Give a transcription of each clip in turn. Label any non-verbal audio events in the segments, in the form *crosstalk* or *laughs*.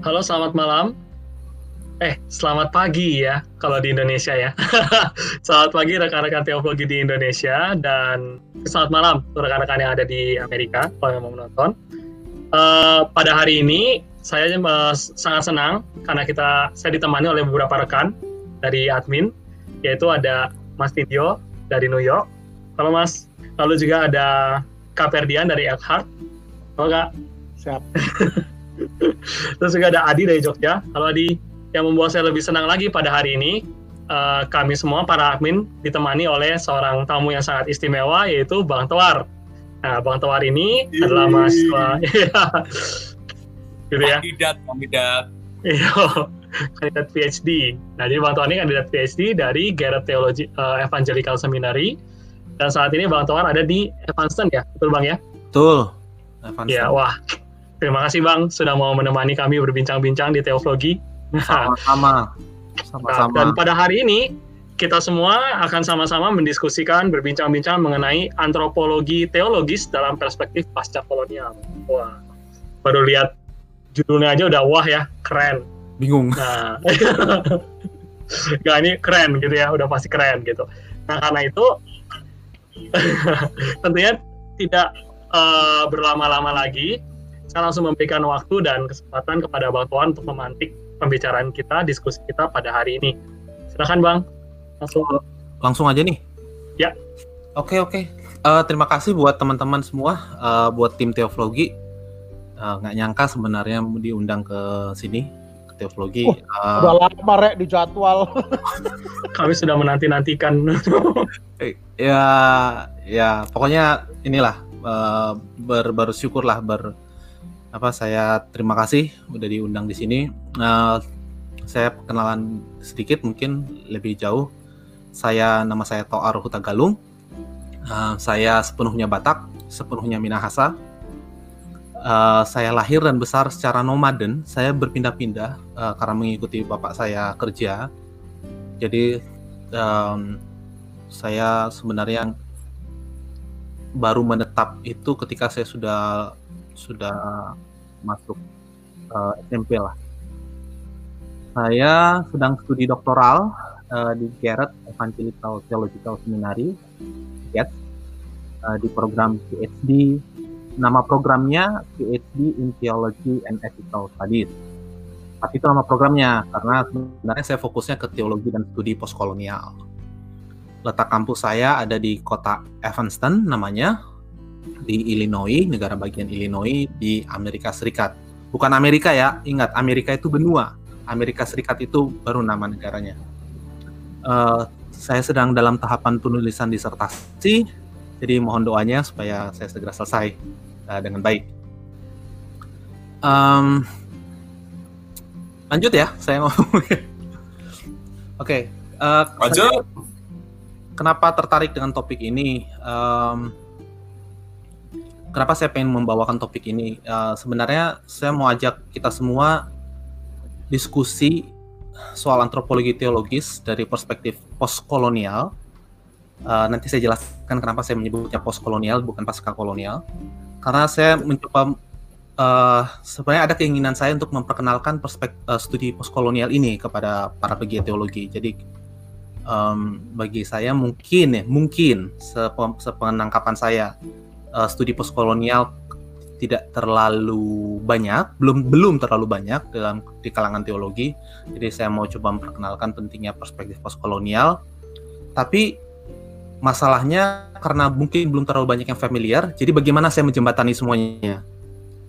Halo, selamat malam. Eh, selamat pagi ya, kalau di Indonesia ya. *laughs* selamat pagi rekan-rekan teologi di Indonesia, dan selamat malam rekan-rekan yang ada di Amerika, kalau yang mau menonton. Uh, pada hari ini, saya uh, sangat senang karena kita saya ditemani oleh beberapa rekan dari admin, yaitu ada Mas Titio dari New York. Halo Mas. Lalu juga ada Kak Ferdian dari Elkhart. Halo Kak. Siap. *laughs* *laughs* Terus juga ada Adi dari Jogja. Halo Adi. Yang membuat saya lebih senang lagi pada hari ini, uh, kami semua para admin ditemani oleh seorang tamu yang sangat istimewa yaitu Bang Tawar. Nah, Bang Tawar ini Yee. adalah mahasiswa *laughs* gitu ya. Kandidat, kandidat. Iya, *laughs* kandidat PhD. Nah, jadi Bang Tawar ini kandidat PhD dari Garrett Theology uh, Evangelical Seminary. Dan saat ini Bang Tawar ada di Evanston ya, betul Bang ya? Betul. Evanston. Ya, wah. Terima kasih Bang sudah mau menemani kami berbincang-bincang di Teologi. Sama-sama. Sama-sama. Dan pada hari ini kita semua akan sama-sama mendiskusikan, berbincang-bincang mengenai antropologi teologis dalam perspektif pasca kolonial. Wah, baru lihat judulnya aja udah wah ya, keren. Bingung. Nah, *laughs* Gak ini keren gitu ya, udah pasti keren gitu. Nah karena itu *laughs* tentunya tidak uh, berlama-lama lagi saya langsung memberikan waktu dan kesempatan kepada Bang Tuan untuk memantik pembicaraan kita, diskusi kita pada hari ini. Silakan Bang, langsung. Langsung aja nih. Ya. Oke oke. Uh, terima kasih buat teman-teman semua, uh, buat tim teologi. Uh, nggak nyangka sebenarnya diundang ke sini ke teologi. Uh, udah lama rek di jadwal. *laughs* Kami sudah menanti-nantikan. *laughs* ya ya pokoknya inilah uh, ber, bersyukurlah ber apa saya terima kasih udah diundang di sini. Uh, saya kenalan sedikit mungkin lebih jauh. Saya nama saya Toar Hutagalung. Uh, saya sepenuhnya Batak, sepenuhnya Minahasa. Uh, saya lahir dan besar secara nomaden. Saya berpindah-pindah uh, karena mengikuti bapak saya kerja. Jadi um, saya sebenarnya baru menetap itu ketika saya sudah sudah masuk uh, eh, SMP lah. Saya sedang studi doktoral uh, di Garrett Evangelical Theological Seminary, GET, uh, di program PhD. Nama programnya PhD in Theology and Ethical Studies. Tapi itu nama programnya karena sebenarnya saya fokusnya ke teologi dan studi postkolonial. Letak kampus saya ada di kota Evanston namanya, di Illinois, negara bagian Illinois di Amerika Serikat. Bukan Amerika ya, ingat Amerika itu benua. Amerika Serikat itu baru nama negaranya. Uh, saya sedang dalam tahapan penulisan disertasi, jadi mohon doanya supaya saya segera selesai uh, dengan baik. Um, lanjut ya, saya ngomong. *laughs* Oke. okay, uh, lanjut. kenapa tertarik dengan topik ini? Um, kenapa saya pengen membawakan topik ini? Uh, sebenarnya saya mau ajak kita semua diskusi soal antropologi teologis dari perspektif postkolonial. Uh, nanti saya jelaskan kenapa saya menyebutnya postkolonial bukan pasca kolonial. Karena saya mencoba uh, sebenarnya ada keinginan saya untuk memperkenalkan perspektif uh, studi postkolonial ini kepada para pegiat teologi. Jadi um, bagi saya mungkin ya mungkin sepenangkapan saya uh, studi postkolonial tidak terlalu banyak, belum belum terlalu banyak dalam di kalangan teologi. Jadi saya mau coba memperkenalkan pentingnya perspektif postkolonial. Tapi masalahnya karena mungkin belum terlalu banyak yang familiar, jadi bagaimana saya menjembatani semuanya?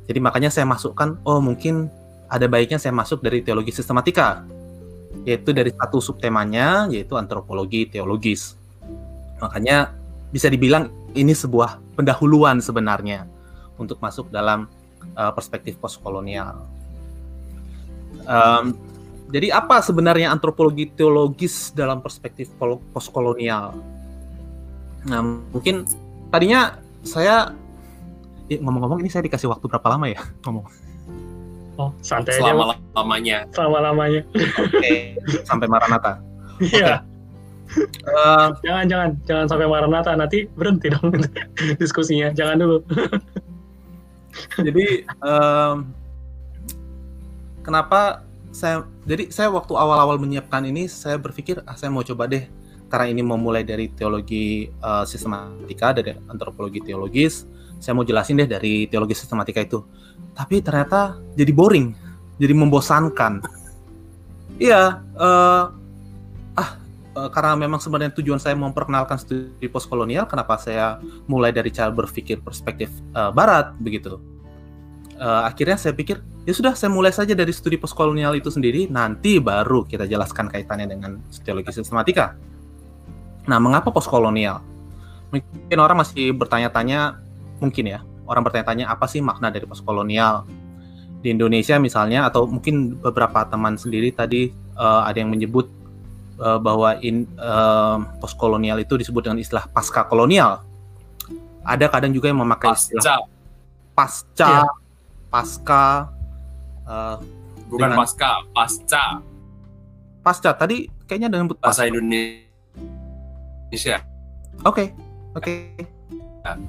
Jadi makanya saya masukkan, oh mungkin ada baiknya saya masuk dari teologi sistematika, yaitu dari satu subtemanya, yaitu antropologi teologis. Makanya bisa dibilang ini sebuah pendahuluan sebenarnya untuk masuk dalam uh, perspektif postkolonial. Um, jadi apa sebenarnya antropologi teologis dalam perspektif postkolonial? Nah, mungkin tadinya saya ngomong-ngomong ini saya dikasih waktu berapa lama ya *laughs* ngomong? Oh, santai Selama aja. lamanya. Selama lamanya. Oke, okay. sampai Maranatha. *laughs* Iya. Okay. Uh, jangan jangan. Jangan sampai Maranatha. Nanti berhenti dong *laughs* diskusinya. Jangan dulu. jadi um, kenapa saya jadi saya waktu awal-awal menyiapkan ini saya berpikir ah saya mau coba deh. Karena ini memulai dari teologi uh, sistematika dari antropologi teologis. Saya mau jelasin deh dari teologi sistematika itu. Tapi ternyata jadi boring jadi membosankan. Iya uh, uh, karena memang sebenarnya tujuan saya memperkenalkan studi postkolonial kenapa saya mulai dari cara berpikir perspektif uh, barat begitu. Uh, akhirnya saya pikir ya sudah saya mulai saja dari studi postkolonial itu sendiri nanti baru kita jelaskan kaitannya dengan teologi sistematika. Nah mengapa postkolonial? Mungkin orang masih bertanya-tanya mungkin ya orang bertanya-tanya apa sih makna dari postkolonial? Di Indonesia misalnya atau mungkin beberapa teman sendiri tadi uh, ada yang menyebut uh, bahwa in uh, postkolonial itu disebut dengan istilah pasca kolonial ada kadang juga yang memakai istilah pasca yeah. pasca Uh, Bukan dengan, pasca, pasca. Pasca tadi kayaknya dengan bahasa Indonesia. Oke, okay, oke. Okay. Ya.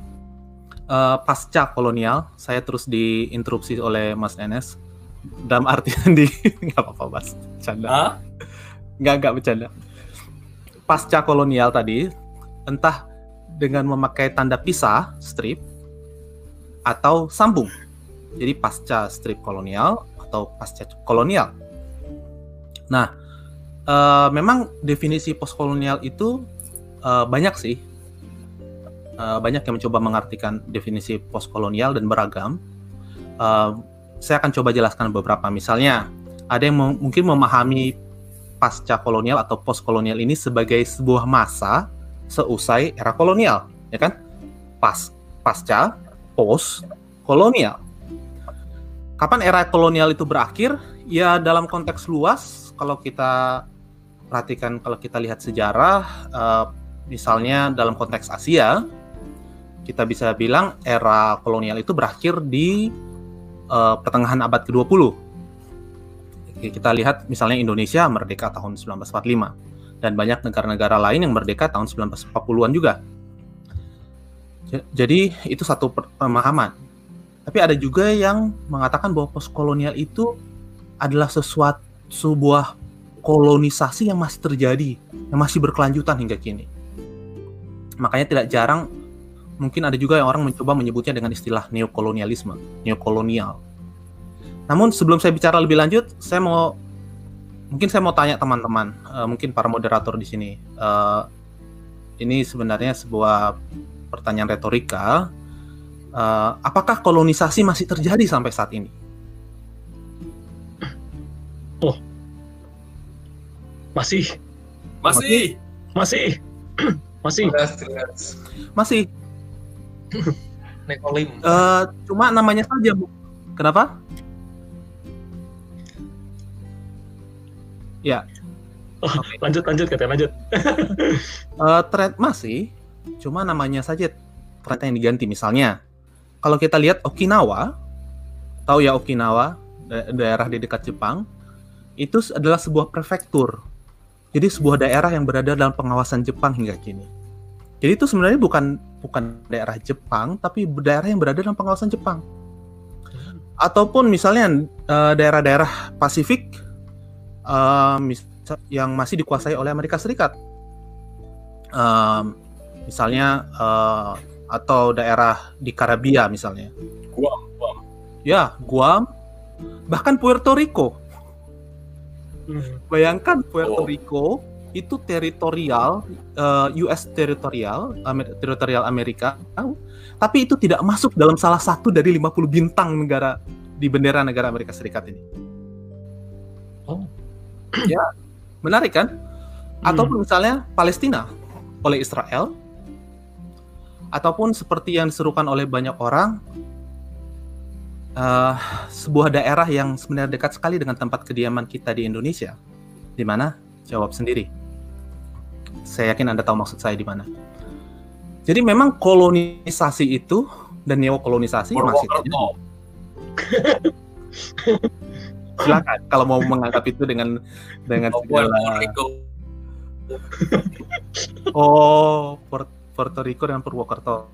Uh, pasca kolonial, saya terus diinterupsi oleh Mas Enes dalam artian di *laughs* nggak apa-apa Mas, bercanda. Huh? Nggak nggak bercanda. Pasca kolonial tadi, entah dengan memakai tanda pisah strip atau sambung. Jadi pasca strip kolonial atau pasca kolonial. Nah, uh, memang definisi postkolonial itu uh, banyak sih, uh, banyak yang mencoba mengartikan definisi postkolonial dan beragam. Uh, saya akan coba jelaskan beberapa. Misalnya, ada yang mungkin memahami pasca kolonial atau postkolonial ini sebagai sebuah masa seusai era kolonial, ya kan? Pas, pasca, post kolonial. Kapan era kolonial itu berakhir? Ya dalam konteks luas, kalau kita perhatikan, kalau kita lihat sejarah, uh, misalnya dalam konteks Asia, kita bisa bilang era kolonial itu berakhir di uh, pertengahan abad ke-20. Kita lihat misalnya Indonesia merdeka tahun 1945 dan banyak negara-negara lain yang merdeka tahun 1940-an juga. Jadi itu satu pemahaman. Tapi ada juga yang mengatakan bahwa postkolonial itu adalah sesuatu sebuah kolonisasi yang masih terjadi, yang masih berkelanjutan hingga kini. Makanya tidak jarang mungkin ada juga yang orang mencoba menyebutnya dengan istilah neokolonialisme, neokolonial. Namun sebelum saya bicara lebih lanjut, saya mau mungkin saya mau tanya teman-teman, uh, mungkin para moderator di sini. Uh, ini sebenarnya sebuah pertanyaan retorika uh, apakah kolonisasi masih terjadi sampai saat ini? Oh, masih, masih, masih, *clears throat* masih, masih. *laughs* Uh, cuma namanya saja, bu. Kenapa? Ya. Oh, okay. Lanjut, lanjut, katanya lanjut. *laughs* uh, trend masih, cuma namanya saja trend yang diganti. Misalnya, kalau kita lihat Okinawa, tahu ya Okinawa, daerah di dekat Jepang, itu adalah sebuah prefektur. Jadi sebuah daerah yang berada dalam pengawasan Jepang hingga kini. Jadi itu sebenarnya bukan bukan daerah Jepang, tapi daerah yang berada dalam pengawasan Jepang. Ataupun misalnya eh, daerah-daerah Pasifik uh, yang masih dikuasai oleh Amerika Serikat. Uh, misalnya uh, atau daerah di Karibia misalnya. Guam, Guam. Ya, Guam, bahkan Puerto Rico. Hmm. Bayangkan Puerto oh. Rico itu teritorial uh, eh, US teritorial Amer teritorial Amerika, tapi itu tidak masuk dalam salah satu dari 50 bintang negara di bendera negara Amerika Serikat ini. Ya, menarik kan? Ataupun hmm. misalnya Palestina oleh Israel ataupun seperti yang diserukan oleh banyak orang uh, sebuah daerah yang sebenarnya dekat sekali dengan tempat kediaman kita di Indonesia. Di mana? Jawab sendiri. Saya yakin Anda tahu maksud saya di mana. Jadi memang kolonisasi itu dan neokolonisasi masih terjadi. *laughs* Silakan kalau mau menganggap itu dengan dengan segala Oh, Puerto Rico dengan Purwokerto.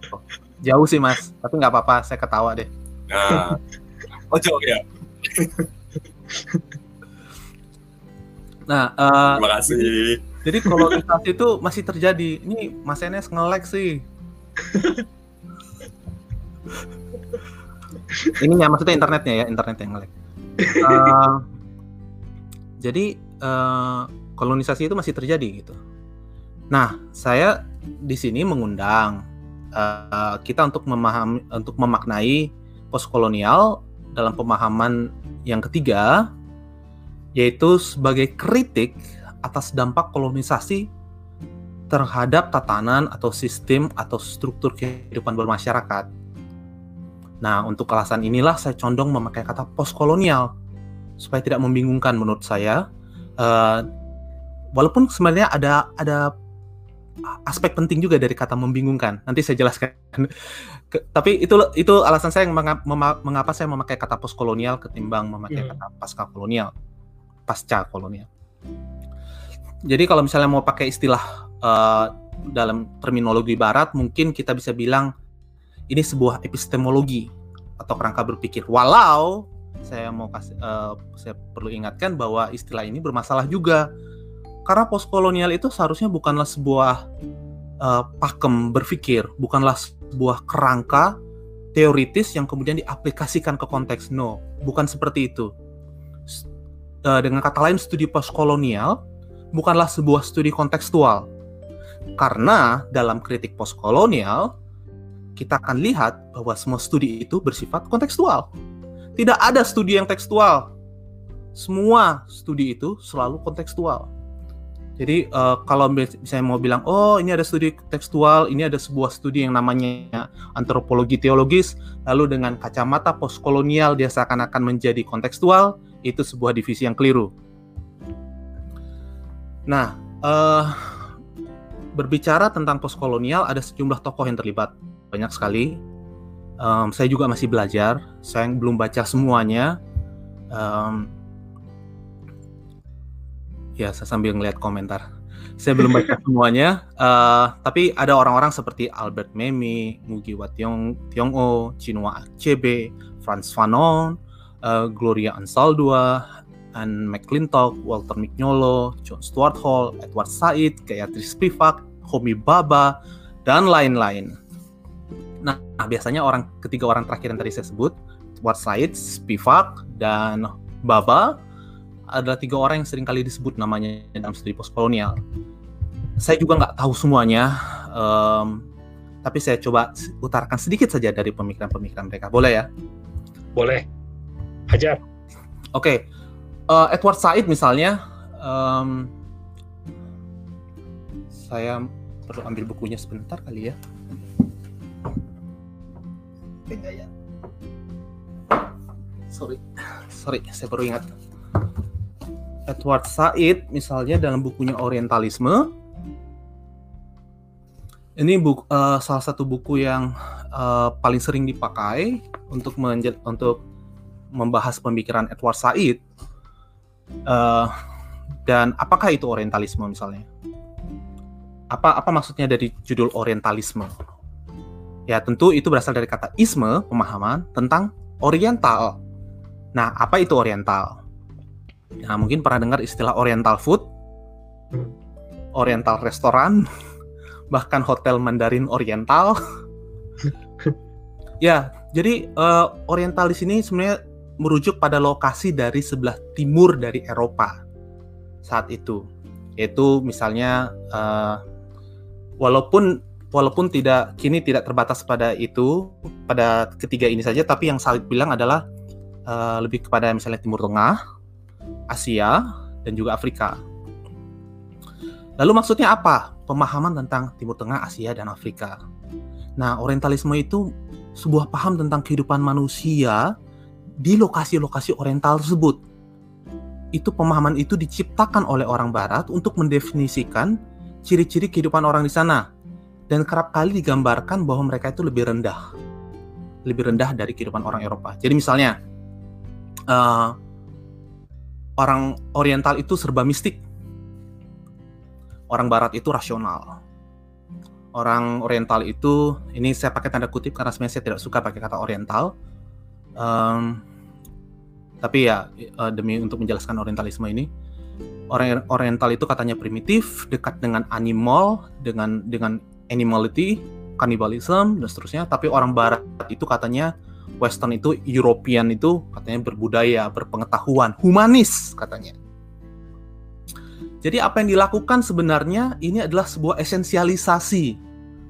Jauh sih mas, tapi nggak apa-apa, saya ketawa deh. Nah, ojo ya. nah, uh, Terima kasih. Jadi kolonisasi itu masih terjadi. Ini Mas Enes nge-lag sih. Ini ya maksudnya internetnya ya, internetnya yang nge-lag. Uh, jadi uh, kolonisasi itu masih terjadi gitu. Nah, saya di sini mengundang uh, kita untuk memahami untuk memaknai postkolonial dalam pemahaman yang ketiga yaitu sebagai kritik atas dampak kolonisasi terhadap tatanan atau sistem atau struktur kehidupan bermasyarakat. Nah, untuk alasan inilah saya condong memakai kata postkolonial supaya tidak membingungkan menurut saya. Uh, walaupun sebenarnya ada ada aspek penting juga dari kata membingungkan. Nanti saya jelaskan. Tapi itu itu alasan saya mengapa saya memakai kata postkolonial ketimbang memakai hmm. kata pasca kolonial, pasca kolonial. Jadi kalau misalnya mau pakai istilah uh, dalam terminologi barat, mungkin kita bisa bilang ini sebuah epistemologi atau kerangka berpikir. Walau saya mau kasih, uh, saya perlu ingatkan bahwa istilah ini bermasalah juga karena postkolonial itu seharusnya bukanlah sebuah uh, pakem berpikir, bukanlah sebuah kerangka teoritis yang kemudian diaplikasikan ke konteks. No, bukan seperti itu. Uh, dengan kata lain, studi postkolonial bukanlah sebuah studi kontekstual. Karena dalam kritik postkolonial, kita akan lihat bahwa semua studi itu bersifat kontekstual. Tidak ada studi yang tekstual. Semua studi itu selalu kontekstual. Jadi uh, kalau misalnya mau bilang, oh ini ada studi tekstual, ini ada sebuah studi yang namanya antropologi teologis, lalu dengan kacamata postkolonial dia seakan-akan menjadi kontekstual, itu sebuah divisi yang keliru. Nah, uh, berbicara tentang postkolonial, ada sejumlah tokoh yang terlibat, banyak sekali. Um, saya juga masih belajar, saya belum baca semuanya. Um, ya, saya sambil ngeliat komentar. Saya belum baca *laughs* semuanya, uh, tapi ada orang-orang seperti Albert Memmi, Ngugi Wa Tiong, Tiong Chinua Achebe, Franz Fanon, uh, Gloria Ansaldua, Anne McClintock, Walter Mignolo, John Stuart Hall, Edward Said, Gayatri Spivak, Homi Baba, dan lain-lain. Nah, biasanya orang ketiga orang terakhir yang tadi saya sebut, Said, Spivak, dan Baba adalah tiga orang yang sering kali disebut namanya dalam studi postkolonial. Saya juga nggak tahu semuanya, um, tapi saya coba utarakan sedikit saja dari pemikiran-pemikiran mereka. Boleh ya? Boleh. Hajar. Oke, okay uh, Edward Said misalnya um, saya perlu ambil bukunya sebentar kali ya ya. Sorry. Sorry saya baru ingat. Edward Said misalnya dalam bukunya Orientalisme. Ini buku, uh, salah satu buku yang uh, paling sering dipakai untuk untuk membahas pemikiran Edward Said. Uh, dan apakah itu orientalisme misalnya? Apa apa maksudnya dari judul orientalisme? Ya tentu itu berasal dari kata isme, pemahaman tentang oriental. Nah, apa itu oriental? Nah, mungkin pernah dengar istilah oriental food, oriental restoran, *laughs* bahkan hotel Mandarin Oriental. *laughs* ya, jadi uh, oriental di sini sebenarnya merujuk pada lokasi dari sebelah timur dari Eropa saat itu yaitu misalnya uh, walaupun walaupun tidak kini tidak terbatas pada itu pada ketiga ini saja tapi yang Salib bilang adalah uh, lebih kepada misalnya Timur Tengah, Asia dan juga Afrika. Lalu maksudnya apa? Pemahaman tentang Timur Tengah, Asia dan Afrika. Nah, orientalisme itu sebuah paham tentang kehidupan manusia di lokasi-lokasi oriental tersebut. Itu pemahaman itu diciptakan oleh orang barat untuk mendefinisikan ciri-ciri kehidupan orang di sana. Dan kerap kali digambarkan bahwa mereka itu lebih rendah. Lebih rendah dari kehidupan orang Eropa. Jadi misalnya, uh, orang oriental itu serba mistik. Orang barat itu rasional. Orang oriental itu, ini saya pakai tanda kutip karena sebenarnya saya tidak suka pakai kata oriental um, Tapi ya uh, demi untuk menjelaskan orientalisme ini, orang oriental itu katanya primitif, dekat dengan animal, dengan dengan animality, cannibalism dan seterusnya. Tapi orang barat itu katanya western itu European itu katanya berbudaya, berpengetahuan, humanis katanya. Jadi apa yang dilakukan sebenarnya ini adalah sebuah esensialisasi,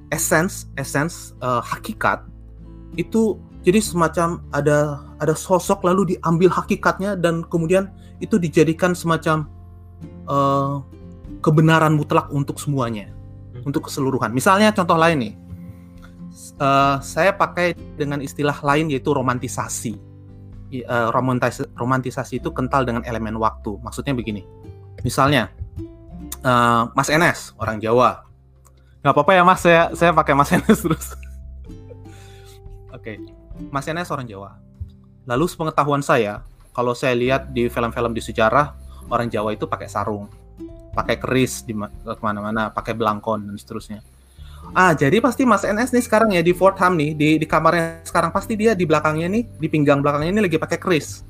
essence, essence uh, hakikat itu jadi semacam ada ada sosok lalu diambil hakikatnya dan kemudian itu dijadikan semacam uh, kebenaran mutlak untuk semuanya. Untuk keseluruhan. Misalnya contoh lain nih. Uh, saya pakai dengan istilah lain yaitu romantisasi. Uh, romantis romantisasi itu kental dengan elemen waktu. Maksudnya begini. Misalnya uh, Mas Enes orang Jawa. Nggak apa-apa ya Mas. Saya saya pakai Mas Enes *laughs* terus. Oke. Okay. Mas Enes orang Jawa. Lalu sepengetahuan saya, kalau saya lihat di film-film di sejarah, orang Jawa itu pakai sarung, pakai keris di ke mana-mana, pakai belangkon dan seterusnya. Ah, jadi pasti Mas NS nih sekarang ya di Fordham nih, di di kamarnya sekarang pasti dia di belakangnya nih, di pinggang belakangnya ini lagi pakai keris.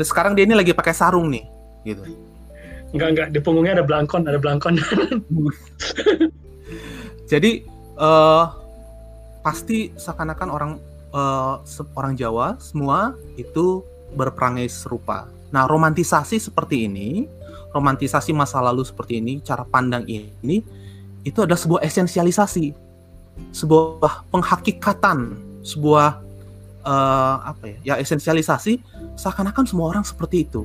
Sekarang dia ini lagi pakai sarung nih, gitu. Enggak enggak, di punggungnya ada belangkon, ada belangkon. *laughs* jadi uh, pasti seakan-akan orang uh, orang Jawa semua itu berperangai serupa. Nah, romantisasi seperti ini, romantisasi masa lalu seperti ini, cara pandang ini itu adalah sebuah esensialisasi, sebuah penghakikatan, sebuah uh, apa ya? Ya esensialisasi seakan-akan semua orang seperti itu.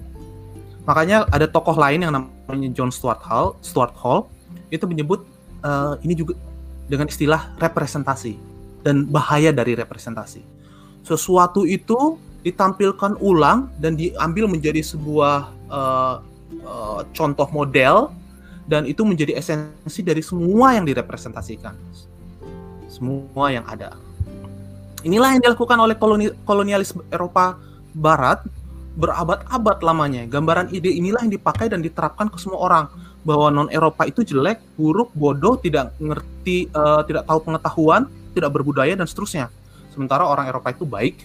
Makanya ada tokoh lain yang namanya John Stuart Hall, Stuart Hall itu menyebut uh, ini juga dengan istilah representasi dan bahaya dari representasi. Sesuatu itu ditampilkan ulang dan diambil menjadi sebuah uh, uh, contoh model dan itu menjadi esensi dari semua yang direpresentasikan. Semua yang ada. Inilah yang dilakukan oleh koloni kolonialis Eropa Barat berabad-abad lamanya. Gambaran ide inilah yang dipakai dan diterapkan ke semua orang bahwa non Eropa itu jelek, buruk, bodoh, tidak ngerti, uh, tidak tahu pengetahuan, tidak berbudaya dan seterusnya. Sementara orang Eropa itu baik,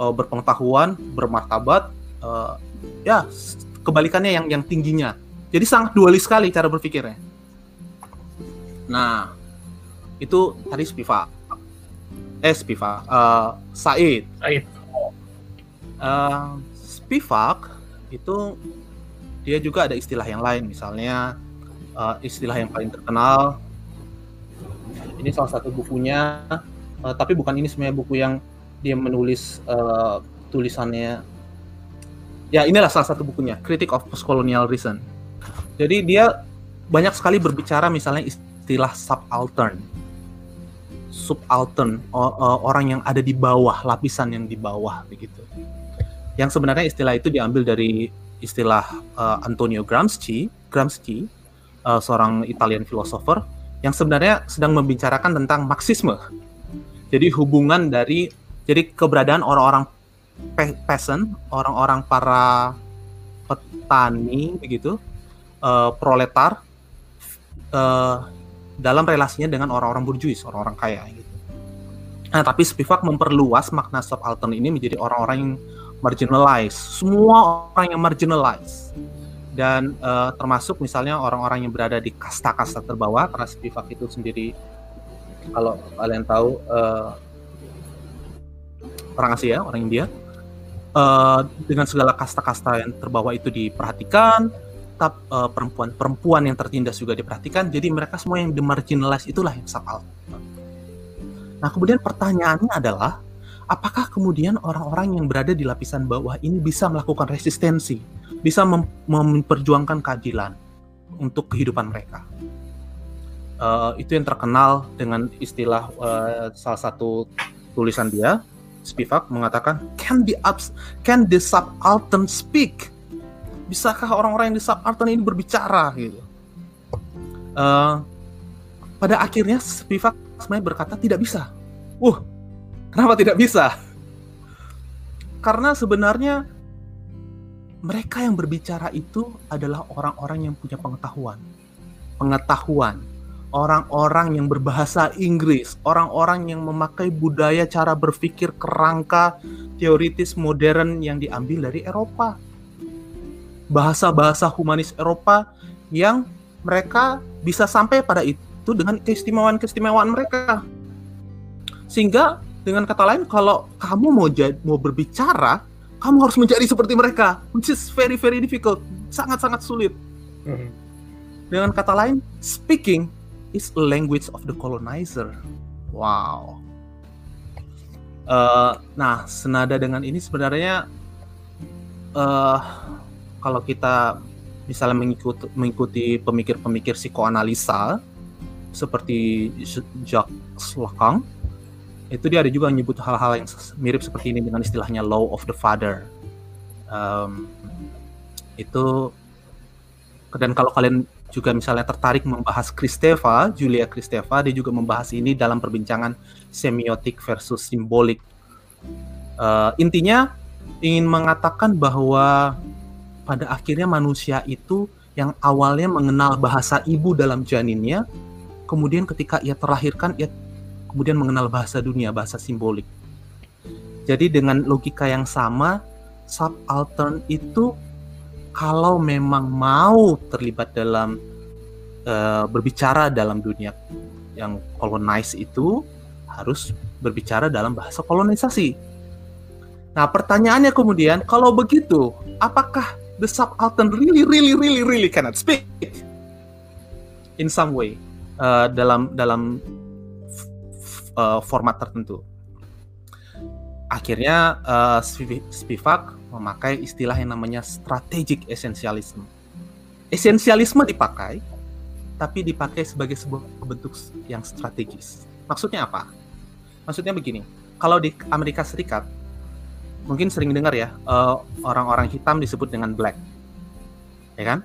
uh, berpengetahuan, bermartabat, uh, ya kebalikannya yang yang tingginya. Jadi sangat dualis sekali cara berpikirnya. Nah, itu tadi Spiva. Eh, Spiva. Uh, Said. Said. Uh, Spivak itu dia juga ada istilah yang lain, misalnya uh, istilah yang paling terkenal ini salah satu bukunya uh, tapi bukan ini sebenarnya buku yang dia menulis uh, tulisannya ya inilah salah satu bukunya Critic of Postcolonial Reason. Jadi dia banyak sekali berbicara misalnya istilah subaltern. Subaltern orang yang ada di bawah lapisan yang di bawah begitu. Yang sebenarnya istilah itu diambil dari istilah uh, Antonio Gramsci Gramsci uh, seorang Italian filosofer yang sebenarnya sedang membicarakan tentang Marxisme. Jadi hubungan dari jadi keberadaan orang-orang pe peasant, orang-orang para petani begitu, uh, proletar uh, dalam relasinya dengan orang-orang burjuis, orang-orang kaya gitu. Nah, tapi Spivak memperluas makna subaltern ini menjadi orang-orang yang marginalized, semua orang yang marginalized dan uh, termasuk misalnya orang-orang yang berada di kasta-kasta terbawah karena Spivak itu sendiri kalau kalian tahu uh, orang Asia orang India uh, dengan segala kasta-kasta yang terbawah itu diperhatikan tetap uh, perempuan-perempuan yang tertindas juga diperhatikan. Jadi mereka semua yang dimarginalize itulah yang sapal nah kemudian pertanyaannya adalah apakah kemudian orang-orang yang berada di lapisan bawah ini bisa melakukan resistensi bisa mem memperjuangkan keadilan untuk kehidupan mereka. Uh, itu yang terkenal dengan istilah uh, salah satu tulisan dia, Spivak mengatakan, can the ups, can the subaltern speak? Bisakah orang-orang yang di subaltern ini berbicara gitu? Uh, pada akhirnya Spivak sebenarnya berkata tidak bisa. Uh, kenapa tidak bisa? Karena sebenarnya mereka yang berbicara itu adalah orang-orang yang punya pengetahuan. Pengetahuan. Orang-orang yang berbahasa Inggris, orang-orang yang memakai budaya cara berpikir kerangka teoritis modern yang diambil dari Eropa. Bahasa-bahasa humanis Eropa yang mereka bisa sampai pada itu dengan keistimewaan-keistimewaan mereka. Sehingga dengan kata lain kalau kamu mau jadi, mau berbicara, kamu harus menjadi seperti mereka, which is very very difficult, sangat-sangat sulit. Hmm. Dengan kata lain, speaking is a language of the colonizer. Wow. Uh, nah, senada dengan ini sebenarnya uh, kalau kita misalnya mengikuti, mengikuti pemikir-pemikir psikoanalisa seperti Jacques Lacan, itu dia ada juga menyebut hal-hal yang mirip seperti ini dengan istilahnya law of the father. Um, itu dan kalau kalian juga misalnya tertarik membahas Kristeva, Julia Kristeva, dia juga membahas ini dalam perbincangan semiotik versus simbolik. Uh, intinya ingin mengatakan bahwa pada akhirnya manusia itu yang awalnya mengenal bahasa ibu dalam janinnya, kemudian ketika ia terlahirkan, ia kemudian mengenal bahasa dunia, bahasa simbolik. Jadi dengan logika yang sama, subaltern itu kalau memang mau terlibat dalam uh, berbicara dalam dunia yang kolonize itu harus berbicara dalam bahasa kolonisasi. Nah, pertanyaannya kemudian, kalau begitu, apakah the subaltern really, really, really, really cannot speak in some way uh, dalam dalam uh, format tertentu? Akhirnya uh, Spivak memakai istilah yang namanya strategic essentialism. Esensialisme dipakai, tapi dipakai sebagai sebuah bentuk yang strategis. Maksudnya apa? Maksudnya begini, kalau di Amerika Serikat, mungkin sering dengar ya, eh, orang-orang hitam disebut dengan black, ya kan?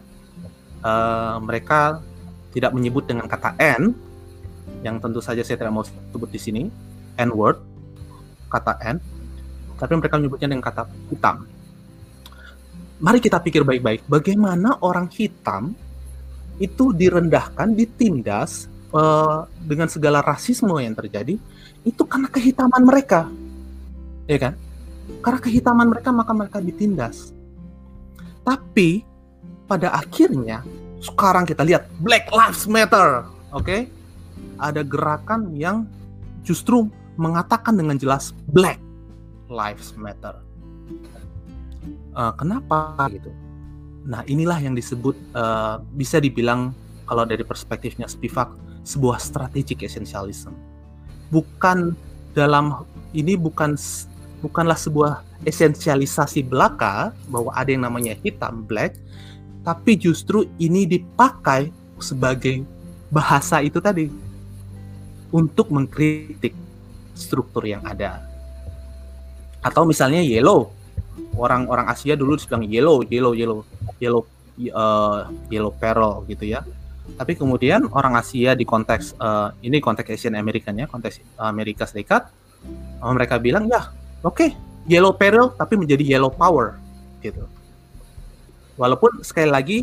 Uh, mereka tidak menyebut dengan kata N, yang tentu saja saya tidak mau sebut di sini, N word, kata N, tapi mereka menyebutnya dengan kata hitam. Mari kita pikir baik-baik, bagaimana orang hitam itu direndahkan, ditindas uh, dengan segala rasisme yang terjadi, itu karena kehitaman mereka, ya kan? Karena kehitaman mereka maka mereka ditindas. Tapi pada akhirnya sekarang kita lihat Black Lives Matter, oke? Okay? Ada gerakan yang justru mengatakan dengan jelas Black Lives Matter. Uh, kenapa gitu? Nah inilah yang disebut uh, bisa dibilang kalau dari perspektifnya Spivak sebuah strategic essentialism. Bukan dalam ini bukan bukanlah sebuah esensialisasi belaka bahwa ada yang namanya hitam black, tapi justru ini dipakai sebagai bahasa itu tadi untuk mengkritik struktur yang ada atau misalnya yellow. Orang-orang Asia dulu dibilang yellow yellow yellow yellow uh, yellow peril gitu ya. Tapi kemudian orang Asia di konteks uh, ini konteks Asian American ya konteks Amerika Serikat uh, mereka bilang ya oke okay, yellow peril tapi menjadi yellow power gitu. Walaupun sekali lagi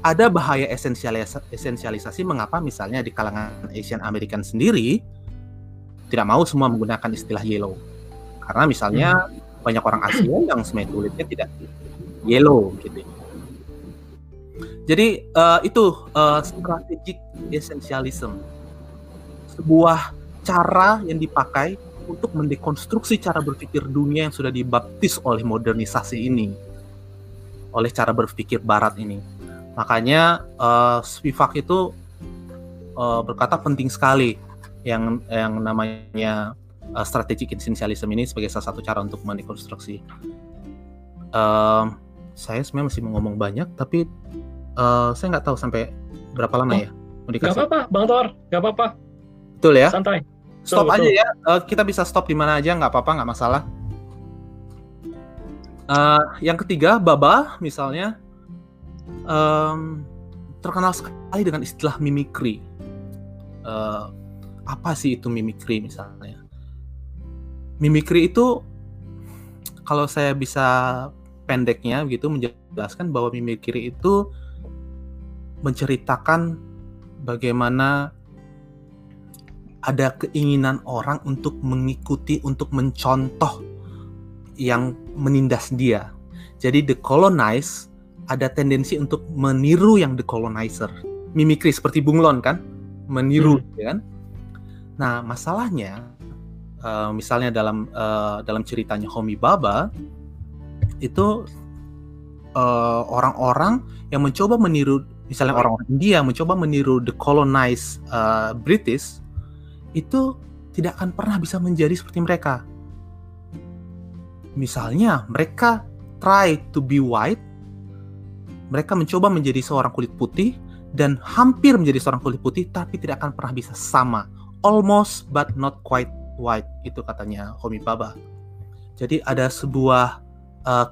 ada bahaya esensialisasi, esensialisasi mengapa misalnya di kalangan Asian American sendiri tidak mau semua menggunakan istilah yellow karena misalnya hmm. banyak orang Asia yang semen kulitnya tidak yellow gitu. Jadi uh, itu uh, strategic essentialism. Sebuah cara yang dipakai untuk mendekonstruksi cara berpikir dunia yang sudah dibaptis oleh modernisasi ini. Oleh cara berpikir barat ini. Makanya uh, Spivak itu uh, berkata penting sekali yang yang namanya uh, strategic essentialism ini sebagai salah satu cara untuk mendekonstruksi. Uh, saya sebenarnya masih mau ngomong banyak, tapi uh, saya nggak tahu sampai berapa lama oh, ya. Gak apa-apa, Bang Tor, gak apa-apa. Betul ya? Santai. Stop betul, aja betul. ya. Uh, kita bisa stop di mana aja, nggak apa-apa, nggak masalah. Uh, yang ketiga, Baba misalnya um, terkenal sekali dengan istilah mimikri. Uh, apa sih itu mimikri misalnya? Mimikri itu kalau saya bisa pendeknya gitu menjelaskan bahwa mimikri itu menceritakan bagaimana ada keinginan orang untuk mengikuti, untuk mencontoh yang menindas dia. Jadi the colonized ada tendensi untuk meniru yang the colonizer. Mimikri seperti bunglon kan, meniru hmm. ya kan. Nah, masalahnya uh, misalnya dalam uh, dalam ceritanya Homi Baba itu eh, orang-orang uh, yang mencoba meniru misalnya orang-orang India mencoba meniru the colonized uh, British itu tidak akan pernah bisa menjadi seperti mereka. Misalnya, mereka try to be white, mereka mencoba menjadi seorang kulit putih dan hampir menjadi seorang kulit putih, tapi tidak akan pernah bisa sama. Almost but not quite white, itu katanya Homi Baba. Jadi ada sebuah uh,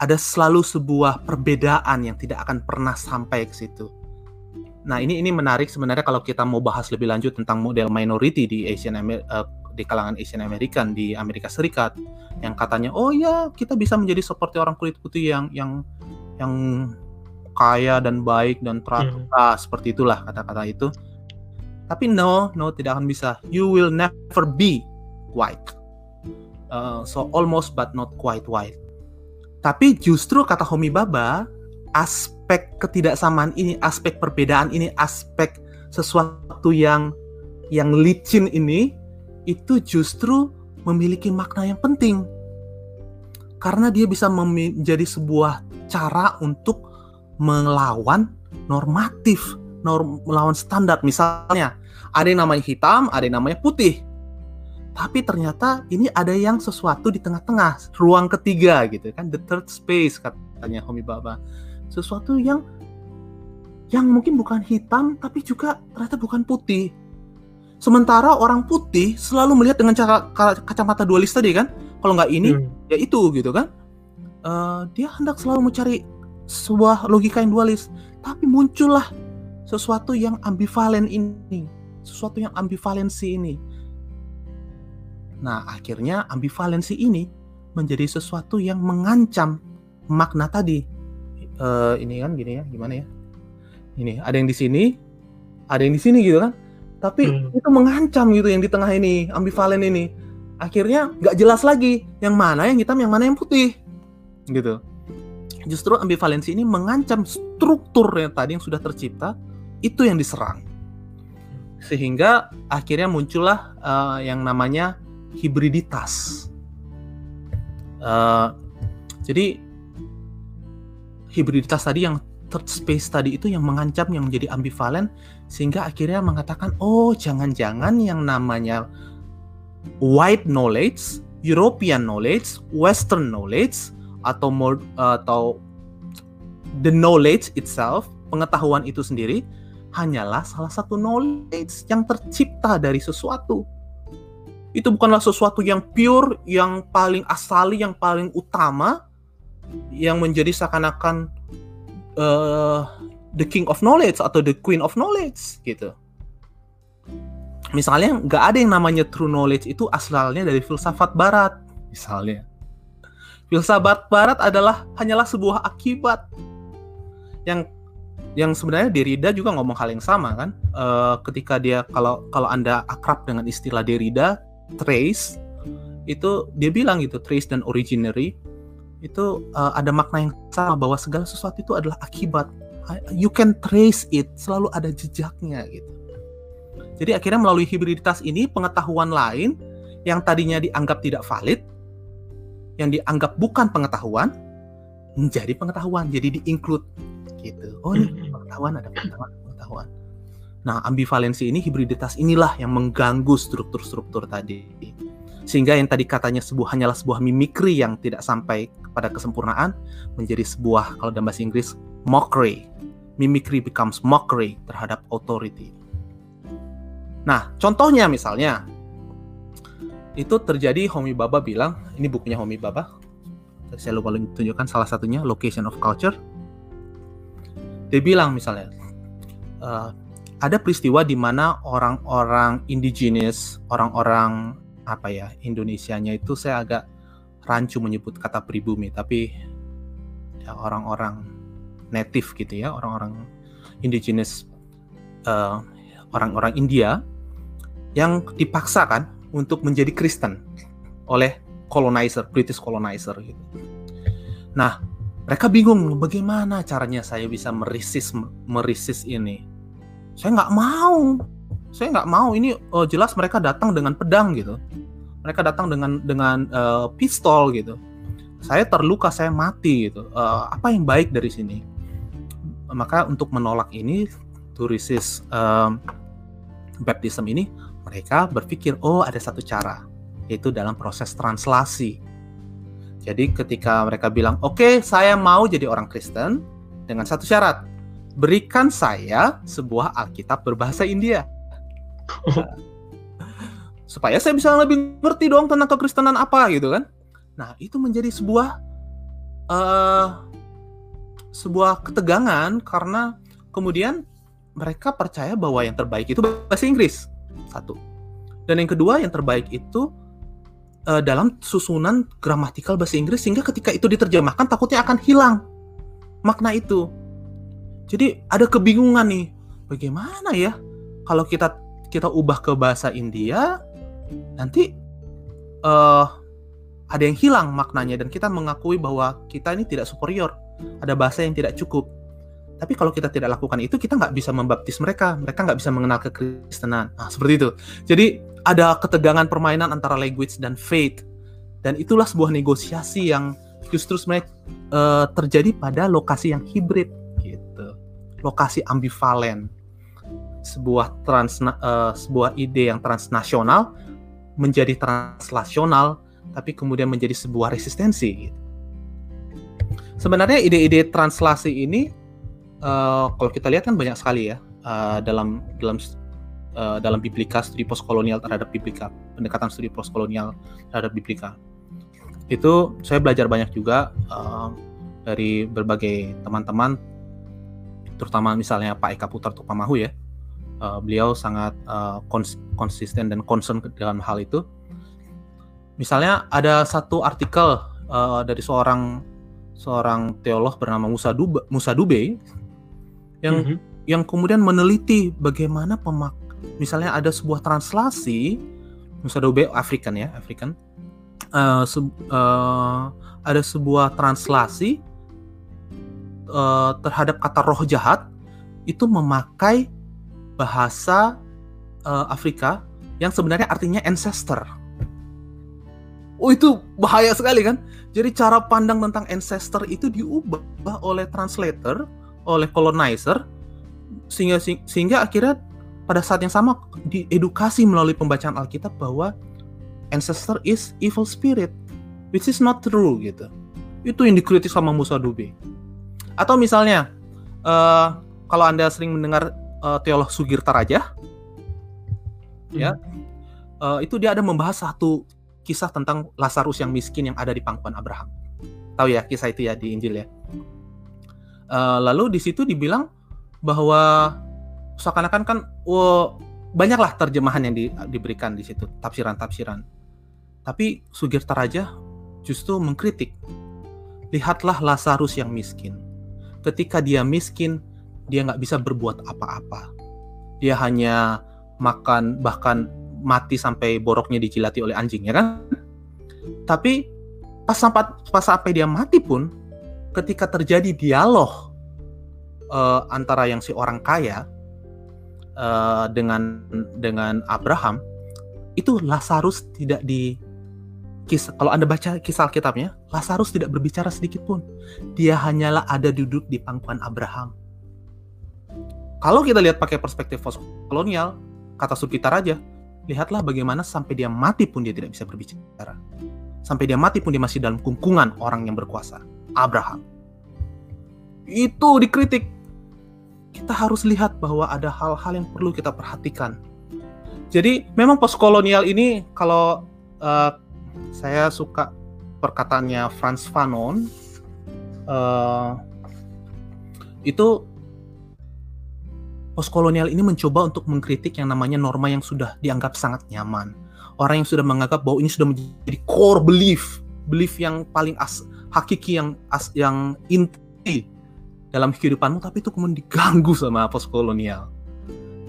ada selalu sebuah perbedaan yang tidak akan pernah sampai ke situ. Nah, ini ini menarik sebenarnya kalau kita mau bahas lebih lanjut tentang model minority di Asian Amer uh, di kalangan Asian American di Amerika Serikat yang katanya oh ya kita bisa menjadi seperti orang kulit putih yang yang yang kaya dan baik dan teratur hmm. seperti itulah kata-kata itu. Tapi no, no tidak akan bisa. You will never be white. Uh, so almost but not quite white. Tapi justru kata Homi Baba, aspek ketidaksamaan ini, aspek perbedaan ini, aspek sesuatu yang yang licin ini itu justru memiliki makna yang penting. Karena dia bisa menjadi sebuah cara untuk melawan normatif, norm, melawan standar. Misalnya, ada yang namanya hitam, ada yang namanya putih. Tapi ternyata ini ada yang sesuatu di tengah-tengah, ruang ketiga gitu kan, the third space katanya Homi Baba. Sesuatu yang yang mungkin bukan hitam tapi juga ternyata bukan putih. Sementara orang putih selalu melihat dengan cara kacamata dualis tadi kan, kalau nggak ini hmm. ya itu gitu kan. Uh, dia hendak selalu mencari sebuah logika yang dualis, tapi muncullah sesuatu yang ambivalen ini, sesuatu yang ambivalensi ini Nah, akhirnya ambivalensi ini menjadi sesuatu yang mengancam makna tadi. Uh, ini kan gini ya, gimana ya? Ini ada yang di sini, ada yang di sini gitu kan. Tapi hmm. itu mengancam gitu yang di tengah ini, ambivalen ini. Akhirnya nggak jelas lagi yang mana yang hitam, yang mana yang putih. Gitu. Justru ambivalensi ini mengancam struktur yang tadi yang sudah tercipta itu yang diserang. Sehingga akhirnya muncullah uh, yang namanya hibriditas. Uh, jadi hibriditas tadi yang third space tadi itu yang mengancam yang menjadi ambivalen sehingga akhirnya mengatakan oh jangan-jangan yang namanya white knowledge, European knowledge, Western knowledge atau atau the knowledge itself, pengetahuan itu sendiri hanyalah salah satu knowledge yang tercipta dari sesuatu itu bukanlah sesuatu yang pure, yang paling asali, yang paling utama, yang menjadi seakan-akan uh, the king of knowledge atau the queen of knowledge gitu. Misalnya nggak ada yang namanya true knowledge itu asalnya dari filsafat barat, misalnya. Filsafat barat adalah hanyalah sebuah akibat yang yang sebenarnya Derrida juga ngomong hal yang sama kan? Uh, ketika dia kalau kalau anda akrab dengan istilah Derrida trace itu dia bilang gitu trace dan originary itu uh, ada makna yang sama bahwa segala sesuatu itu adalah akibat. You can trace it selalu ada jejaknya gitu. Jadi akhirnya melalui hibriditas ini pengetahuan lain yang tadinya dianggap tidak valid yang dianggap bukan pengetahuan menjadi pengetahuan jadi di-include gitu oh ini pengetahuan ada pengetahuan pengetahuan Nah, ambivalensi ini, hibriditas inilah yang mengganggu struktur-struktur tadi. Sehingga yang tadi katanya sebuah hanyalah sebuah mimikri yang tidak sampai kepada kesempurnaan menjadi sebuah kalau dalam bahasa Inggris mockery. Mimikry becomes mockery terhadap authority. Nah, contohnya misalnya itu terjadi Homi Baba bilang, ini bukunya Homi Baba. Saya lupa tunjukkan salah satunya Location of Culture. Dia bilang misalnya, uh, ada peristiwa di mana orang-orang indigenous, orang-orang apa ya Indonesianya itu saya agak rancu menyebut kata pribumi, tapi ya orang-orang native gitu ya, orang-orang indigenous, eh, orang-orang India yang dipaksakan untuk menjadi Kristen oleh colonizer, British colonizer gitu. Nah, mereka bingung bagaimana caranya saya bisa merisis merisis ini. Saya nggak mau, saya nggak mau. Ini oh, jelas mereka datang dengan pedang gitu. Mereka datang dengan dengan uh, pistol gitu. Saya terluka, saya mati gitu. Uh, apa yang baik dari sini? Maka untuk menolak ini, um, baptism ini, mereka berpikir oh ada satu cara, yaitu dalam proses translasi jadi ketika mereka bilang, oke okay, saya mau jadi orang Kristen dengan satu syarat, berikan saya sebuah Alkitab berbahasa India. *laughs* Supaya saya bisa lebih ngerti dong tentang kekristenan apa gitu kan. Nah itu menjadi sebuah uh, sebuah ketegangan karena kemudian mereka percaya bahwa yang terbaik itu bahasa Inggris satu dan yang kedua yang terbaik itu uh, dalam susunan gramatikal bahasa Inggris sehingga ketika itu diterjemahkan takutnya akan hilang makna itu. Jadi ada kebingungan nih, bagaimana ya kalau kita kita ubah ke bahasa India nanti uh, ada yang hilang maknanya dan kita mengakui bahwa kita ini tidak superior, ada bahasa yang tidak cukup. Tapi kalau kita tidak lakukan itu, kita nggak bisa membaptis mereka, mereka nggak bisa mengenal kekristenan. Nah, seperti itu. Jadi ada ketegangan permainan antara language dan faith dan itulah sebuah negosiasi yang justru sebenarnya uh, terjadi pada lokasi yang hibrid gitu lokasi ambivalen sebuah trans uh, sebuah ide yang transnasional menjadi translasional tapi kemudian menjadi sebuah resistensi gitu. sebenarnya ide-ide translasi ini uh, kalau kita lihat kan banyak sekali ya uh, dalam dalam uh, dalam biblika studi postkolonial terhadap biblika pendekatan studi postkolonial terhadap biblika. Itu saya belajar banyak juga uh, dari berbagai teman-teman terutama misalnya Pak Eka Putra Tupamahu ya. Uh, beliau sangat uh, kons konsisten dan concern dalam hal itu. Misalnya ada satu artikel uh, dari seorang seorang teolog bernama Musa Dube, Musa Dube yang mm -hmm. yang kemudian meneliti bagaimana pemak misalnya ada sebuah translasi Musadobe African ya African uh, se uh, ada sebuah translasi uh, terhadap kata roh jahat itu memakai bahasa uh, Afrika yang sebenarnya artinya ancestor. Oh itu bahaya sekali kan? Jadi cara pandang tentang ancestor itu diubah oleh translator, oleh colonizer, sehingga sehingga akhirnya pada saat yang sama diedukasi melalui pembacaan Alkitab bahwa ancestor is evil spirit which is not true gitu. Itu yang dikritik sama Musa Dube atau misalnya uh, kalau anda sering mendengar uh, teolog Sugirta Raja hmm. ya uh, itu dia ada membahas satu kisah tentang Lazarus yang miskin yang ada di pangkuan Abraham. Tahu ya kisah itu ya di Injil ya uh, lalu di situ dibilang bahwa seakan-akan kan oh, banyaklah terjemahan yang di, diberikan di situ tafsiran-tafsiran. Tapi Sugirta Raja justru mengkritik lihatlah Lazarus yang miskin. Ketika dia miskin dia nggak bisa berbuat apa-apa. Dia hanya makan bahkan mati sampai boroknya dijilati oleh anjing ya kan? Tapi pas sampai pas sampai dia mati pun ketika terjadi dialog uh, antara yang si orang kaya uh, dengan dengan Abraham itu Lazarus tidak di kisah kalau anda baca kisah Alkitabnya Lazarus tidak berbicara sedikit pun. Dia hanyalah ada duduk di pangkuan Abraham. Kalau kita lihat pakai perspektif kolonial kata Sukita Raja lihatlah bagaimana sampai dia mati pun dia tidak bisa berbicara. Sampai dia mati pun dia masih dalam kungkungan orang yang berkuasa Abraham itu dikritik kita harus lihat bahwa ada hal-hal yang perlu kita perhatikan. Jadi memang postkolonial ini kalau uh, saya suka perkataannya Franz Fanon uh, itu postkolonial ini mencoba untuk mengkritik yang namanya norma yang sudah dianggap sangat nyaman. Orang yang sudah menganggap bahwa ini sudah menjadi core belief, belief yang paling as, hakiki yang as, yang inti dalam kehidupanmu tapi itu kemudian diganggu sama postkolonial.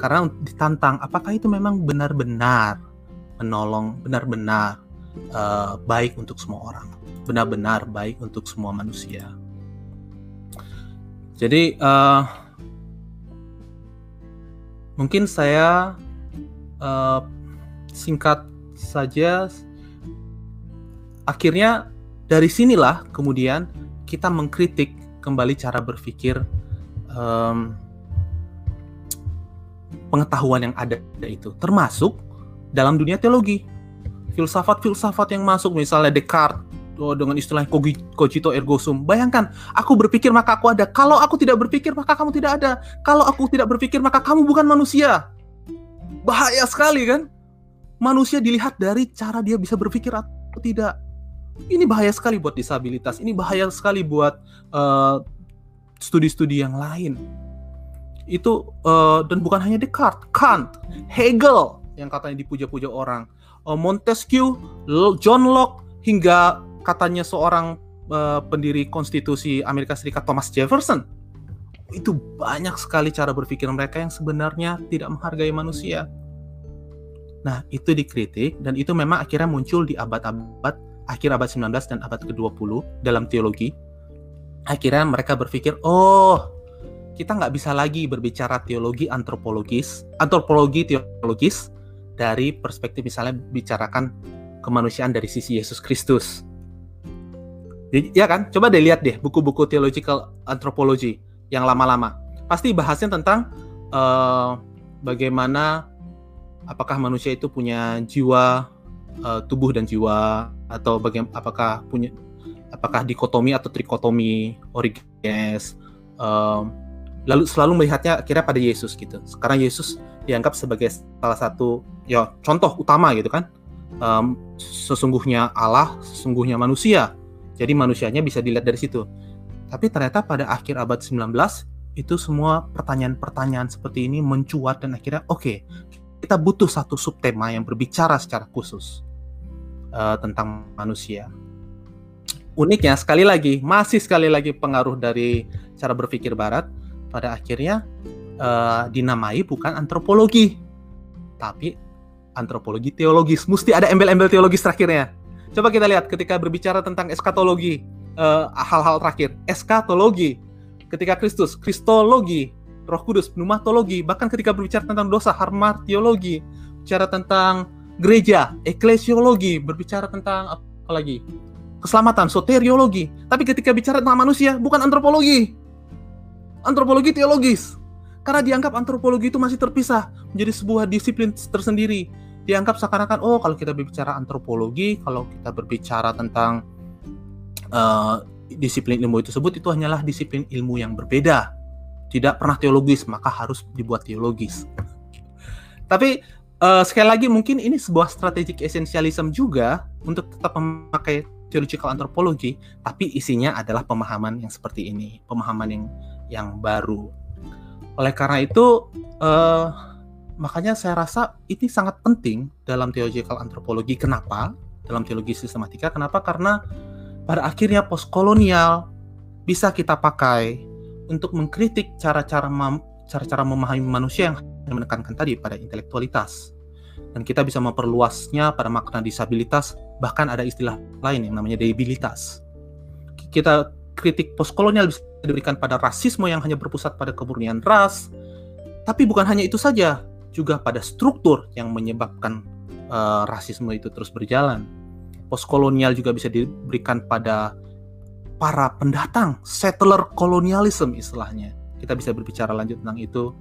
Karena ditantang apakah itu memang benar-benar menolong benar-benar uh, baik untuk semua orang? Benar-benar baik untuk semua manusia? Jadi uh, mungkin saya uh, singkat saja akhirnya dari sinilah kemudian kita mengkritik kembali cara berpikir um, pengetahuan yang ada itu termasuk dalam dunia teologi filsafat-filsafat yang masuk misalnya Descartes oh, dengan istilah cogito ergo sum. Bayangkan, aku berpikir maka aku ada. Kalau aku tidak berpikir maka kamu tidak ada. Kalau aku tidak berpikir maka kamu bukan manusia. Bahaya sekali kan? Manusia dilihat dari cara dia bisa berpikir atau tidak. Ini bahaya sekali buat disabilitas. Ini bahaya sekali buat uh, studi-studi yang lain itu uh, dan bukan hanya Descartes, Kant, Hegel yang katanya dipuja-puja orang, uh, Montesquieu, John Locke hingga katanya seorang uh, pendiri konstitusi Amerika Serikat Thomas Jefferson. Itu banyak sekali cara berpikir mereka yang sebenarnya tidak menghargai manusia. Nah, itu dikritik dan itu memang akhirnya muncul di abad-abad akhir abad 19 dan abad ke-20 dalam teologi. Akhirnya mereka berpikir, "Oh, kita nggak bisa lagi berbicara teologi antropologis, antropologi teologis dari perspektif misalnya bicarakan kemanusiaan dari sisi Yesus Kristus. Ya kan? Coba deh lihat deh buku-buku theological anthropology yang lama-lama. Pasti bahasnya tentang uh, bagaimana apakah manusia itu punya jiwa uh, tubuh dan jiwa atau bagaimana apakah punya apakah dikotomi atau trikotomi Origenes uh, lalu selalu melihatnya akhirnya pada Yesus gitu. Sekarang Yesus dianggap sebagai salah satu ya contoh utama gitu kan. Um, sesungguhnya Allah, sesungguhnya manusia. Jadi manusianya bisa dilihat dari situ. Tapi ternyata pada akhir abad 19 itu semua pertanyaan-pertanyaan seperti ini mencuat dan akhirnya oke, okay, kita butuh satu subtema yang berbicara secara khusus uh, tentang manusia. Uniknya sekali lagi, masih sekali lagi pengaruh dari cara berpikir barat pada akhirnya uh, dinamai bukan antropologi, tapi antropologi teologis. Mesti ada embel-embel teologis terakhirnya. Coba kita lihat ketika berbicara tentang eskatologi, eh, hal-hal terakhir, eskatologi. Ketika Kristus, kristologi, Roh Kudus, pneumatologi, bahkan ketika berbicara tentang dosa, harmartiologi, bicara tentang gereja, eklesiologi, berbicara tentang apa lagi? Keselamatan, soteriologi. Tapi ketika bicara tentang manusia, bukan antropologi, antropologi teologis. Karena dianggap antropologi itu masih terpisah menjadi sebuah disiplin tersendiri. Dianggap seakan-akan oh kalau kita berbicara antropologi, kalau kita berbicara tentang uh, disiplin ilmu itu sebut itu hanyalah disiplin ilmu yang berbeda. Tidak pernah teologis, maka harus dibuat teologis. Tapi uh, sekali lagi mungkin ini sebuah strategic essentialism juga untuk tetap memakai theological anthropology, tapi isinya adalah pemahaman yang seperti ini, pemahaman yang yang baru. Oleh karena itu, uh, makanya saya rasa ini sangat penting dalam theological anthropology. Kenapa? Dalam teologi sistematika, kenapa? Karena pada akhirnya postkolonial bisa kita pakai untuk mengkritik cara-cara cara-cara memahami manusia yang menekankan tadi pada intelektualitas. Dan kita bisa memperluasnya pada makna disabilitas, bahkan ada istilah lain yang namanya debilitas. Kita kritik postkolonial bisa diberikan pada rasisme yang hanya berpusat pada kemurnian ras. Tapi bukan hanya itu saja, juga pada struktur yang menyebabkan uh, rasisme itu terus berjalan. Postkolonial juga bisa diberikan pada para pendatang, settler colonialism istilahnya. Kita bisa berbicara lanjut tentang itu.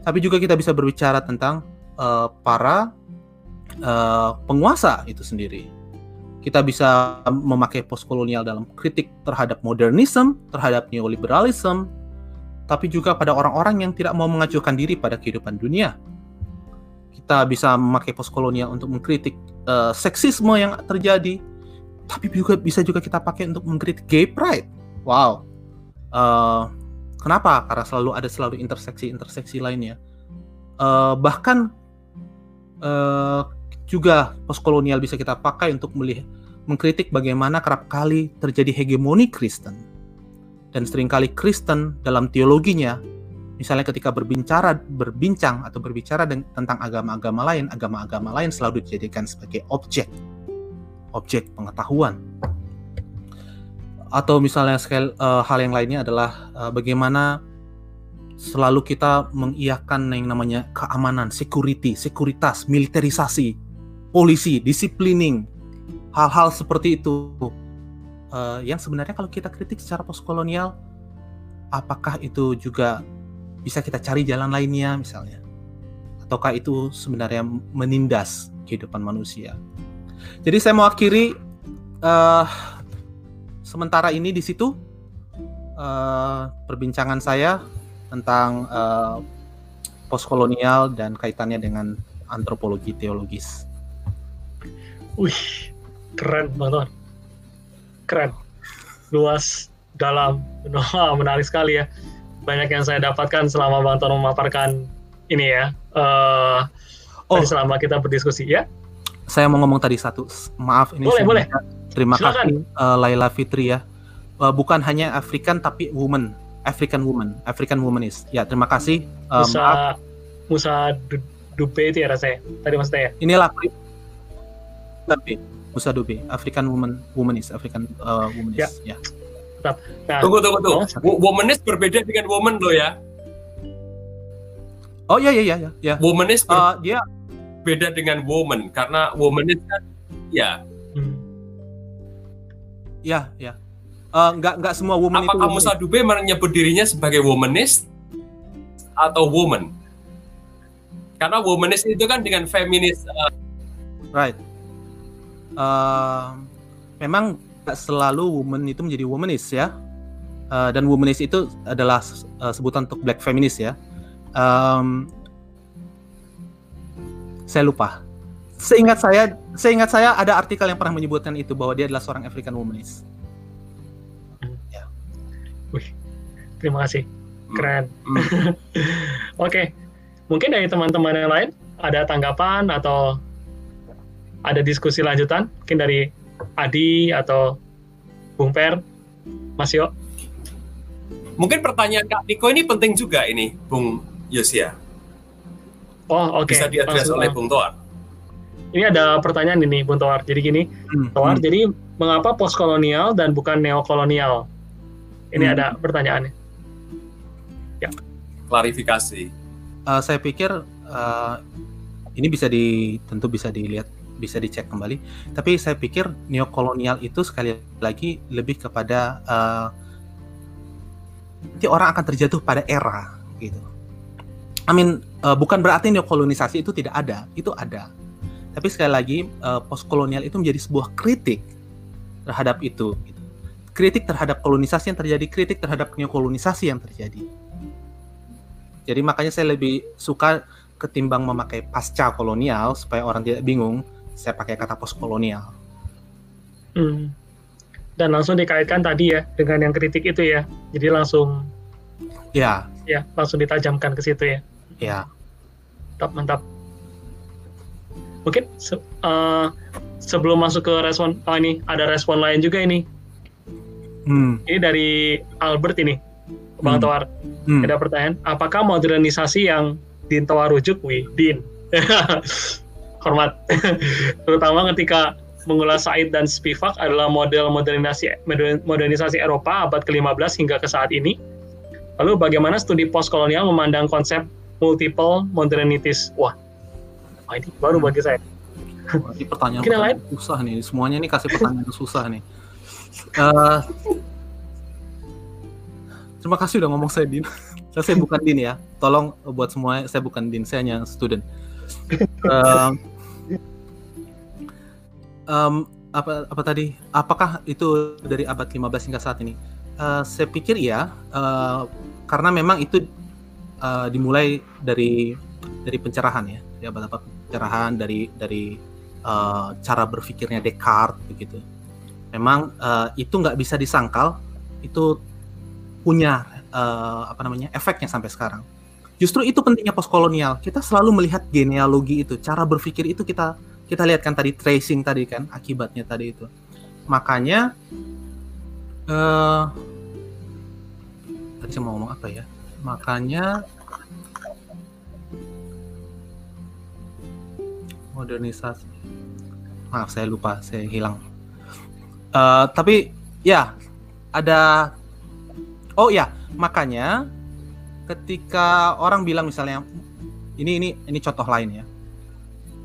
Tapi juga kita bisa berbicara tentang uh, para uh, penguasa itu sendiri kita bisa memakai postkolonial dalam kritik terhadap modernisme, terhadap neoliberalisme, tapi juga pada orang-orang yang tidak mau mengajukan diri pada kehidupan dunia. Kita bisa memakai postkolonial untuk mengkritik uh, seksisme yang terjadi, tapi juga bisa juga kita pakai untuk mengkritik gay pride. Wow, uh, kenapa? Karena selalu ada selalu interseksi-interseksi lainnya. Uh, bahkan uh, juga postkolonial bisa kita pakai untuk melihat mengkritik bagaimana kerap kali terjadi hegemoni Kristen dan sering kali Kristen dalam teologinya misalnya ketika berbicara berbincang atau berbicara tentang agama-agama lain, agama-agama lain selalu dijadikan sebagai objek objek pengetahuan. Atau misalnya sekali uh, hal yang lainnya adalah uh, bagaimana selalu kita mengiyakan yang namanya keamanan, security, sekuritas, militerisasi, polisi, disciplining, hal-hal seperti itu. Uh, yang sebenarnya kalau kita kritik secara postkolonial, apakah itu juga bisa kita cari jalan lainnya misalnya ataukah itu sebenarnya menindas kehidupan manusia jadi saya mau akhiri uh, sementara ini di situ uh, perbincangan saya tentang uh, postkolonial dan kaitannya dengan antropologi teologis. Wih, keren banget, keren, luas, dalam, *laughs* menarik sekali ya banyak yang saya dapatkan selama Bang Tono memaparkan ini ya. Uh, oh, selama kita berdiskusi ya. Saya mau ngomong tadi satu, maaf ini. Boleh boleh. Terima Silakan. kasih uh, Laila Fitri ya. Uh, bukan hanya African tapi woman, African woman, African womanist. Ya terima kasih. Uh, Musa maaf. Musa Dupe itu ya rasanya. Tadi maksudnya ya. Inilah tapi Musa Dupe, African woman, womanist, African uh, womanist. Ya. ya. Nah, tunggu tunggu tunggu. Oh, womanist berbeda dengan woman lo ya. Oh iya iya iya ya. Womanist ber uh, dia beda dengan woman karena womanist kan ya. Ya ya. Uh, nggak nggak semua woman Apa itu. Apakah Musa Dube menyebut dirinya sebagai womanist atau woman? Karena womanist itu kan dengan feminis. Uh... Right. Uh, memang selalu woman itu menjadi womanist ya. Uh, dan womanist itu adalah uh, sebutan untuk black feminist ya. Um, saya lupa. Seingat saya, seingat saya ada artikel yang pernah menyebutkan itu bahwa dia adalah seorang African womanist. Ya. Wih, terima kasih, keren. Mm. *laughs* Oke, okay. mungkin dari teman-teman yang lain ada tanggapan atau ada diskusi lanjutan, mungkin dari Adi atau Bung Per, Mas Yo? Mungkin pertanyaan Kak Niko ini penting juga ini, Bung Yosia. Oh, oke. Okay. Bisa diadres oleh Bung Toar. Ini ada pertanyaan ini, Bung Toar. Jadi gini, hmm. Toar, hmm. jadi mengapa postkolonial dan bukan neokolonial? Ini hmm. ada pertanyaannya. Ya. Klarifikasi. Uh, saya pikir uh, ini bisa di tentu bisa dilihat bisa dicek kembali. Tapi saya pikir neokolonial itu sekali lagi lebih kepada uh, nanti orang akan terjatuh pada era gitu. I mean uh, bukan berarti neokolonisasi itu tidak ada, itu ada. Tapi sekali lagi uh, postkolonial itu menjadi sebuah kritik terhadap itu. Gitu. Kritik terhadap kolonisasi yang terjadi, kritik terhadap neokolonisasi yang terjadi. Jadi makanya saya lebih suka ketimbang memakai pasca kolonial supaya orang tidak bingung saya pakai kata postkolonial. Hmm. Dan langsung dikaitkan tadi ya dengan yang kritik itu ya. Jadi langsung ya, ya langsung ditajamkan ke situ ya. Ya. Mantap, mantap. Mungkin se uh, sebelum masuk ke respon, oh ini ada respon lain juga ini. Hmm. Ini dari Albert ini, Bang hmm. Tawar. Hmm. Ada pertanyaan, apakah modernisasi yang Din Tawar rujuk, wih, Din. *laughs* hormat. *laughs* Terutama ketika mengulas Said dan Spivak adalah model modernisasi modernisasi Eropa abad ke-15 hingga ke saat ini. Lalu bagaimana studi postkolonial memandang konsep multiple modernities? Wah, wah ini baru hmm. bagi saya. ini pertanyaan, pertanyaan susah nih. Semuanya ini kasih pertanyaan susah nih. Uh, terima kasih udah ngomong saya Din. *laughs* saya bukan Din ya. Tolong buat semua saya bukan Din, saya hanya student um, um, apa apa tadi? Apakah itu dari abad 15 hingga saat ini? Uh, saya pikir ya, uh, karena memang itu uh, dimulai dari dari pencerahan ya, dari abad-abad pencerahan dari dari uh, cara berpikirnya Descartes begitu. Memang uh, itu nggak bisa disangkal, itu punya uh, apa namanya efeknya sampai sekarang Justru itu pentingnya postkolonial. Kita selalu melihat genealogi itu, cara berpikir itu kita kita lihat kan tadi tracing tadi kan akibatnya tadi itu. Makanya uh, tadi saya mau ngomong apa ya? makanya modernisasi. Maaf saya lupa saya hilang. Uh, tapi ya ada oh ya makanya ketika orang bilang misalnya ini ini ini contoh lain ya.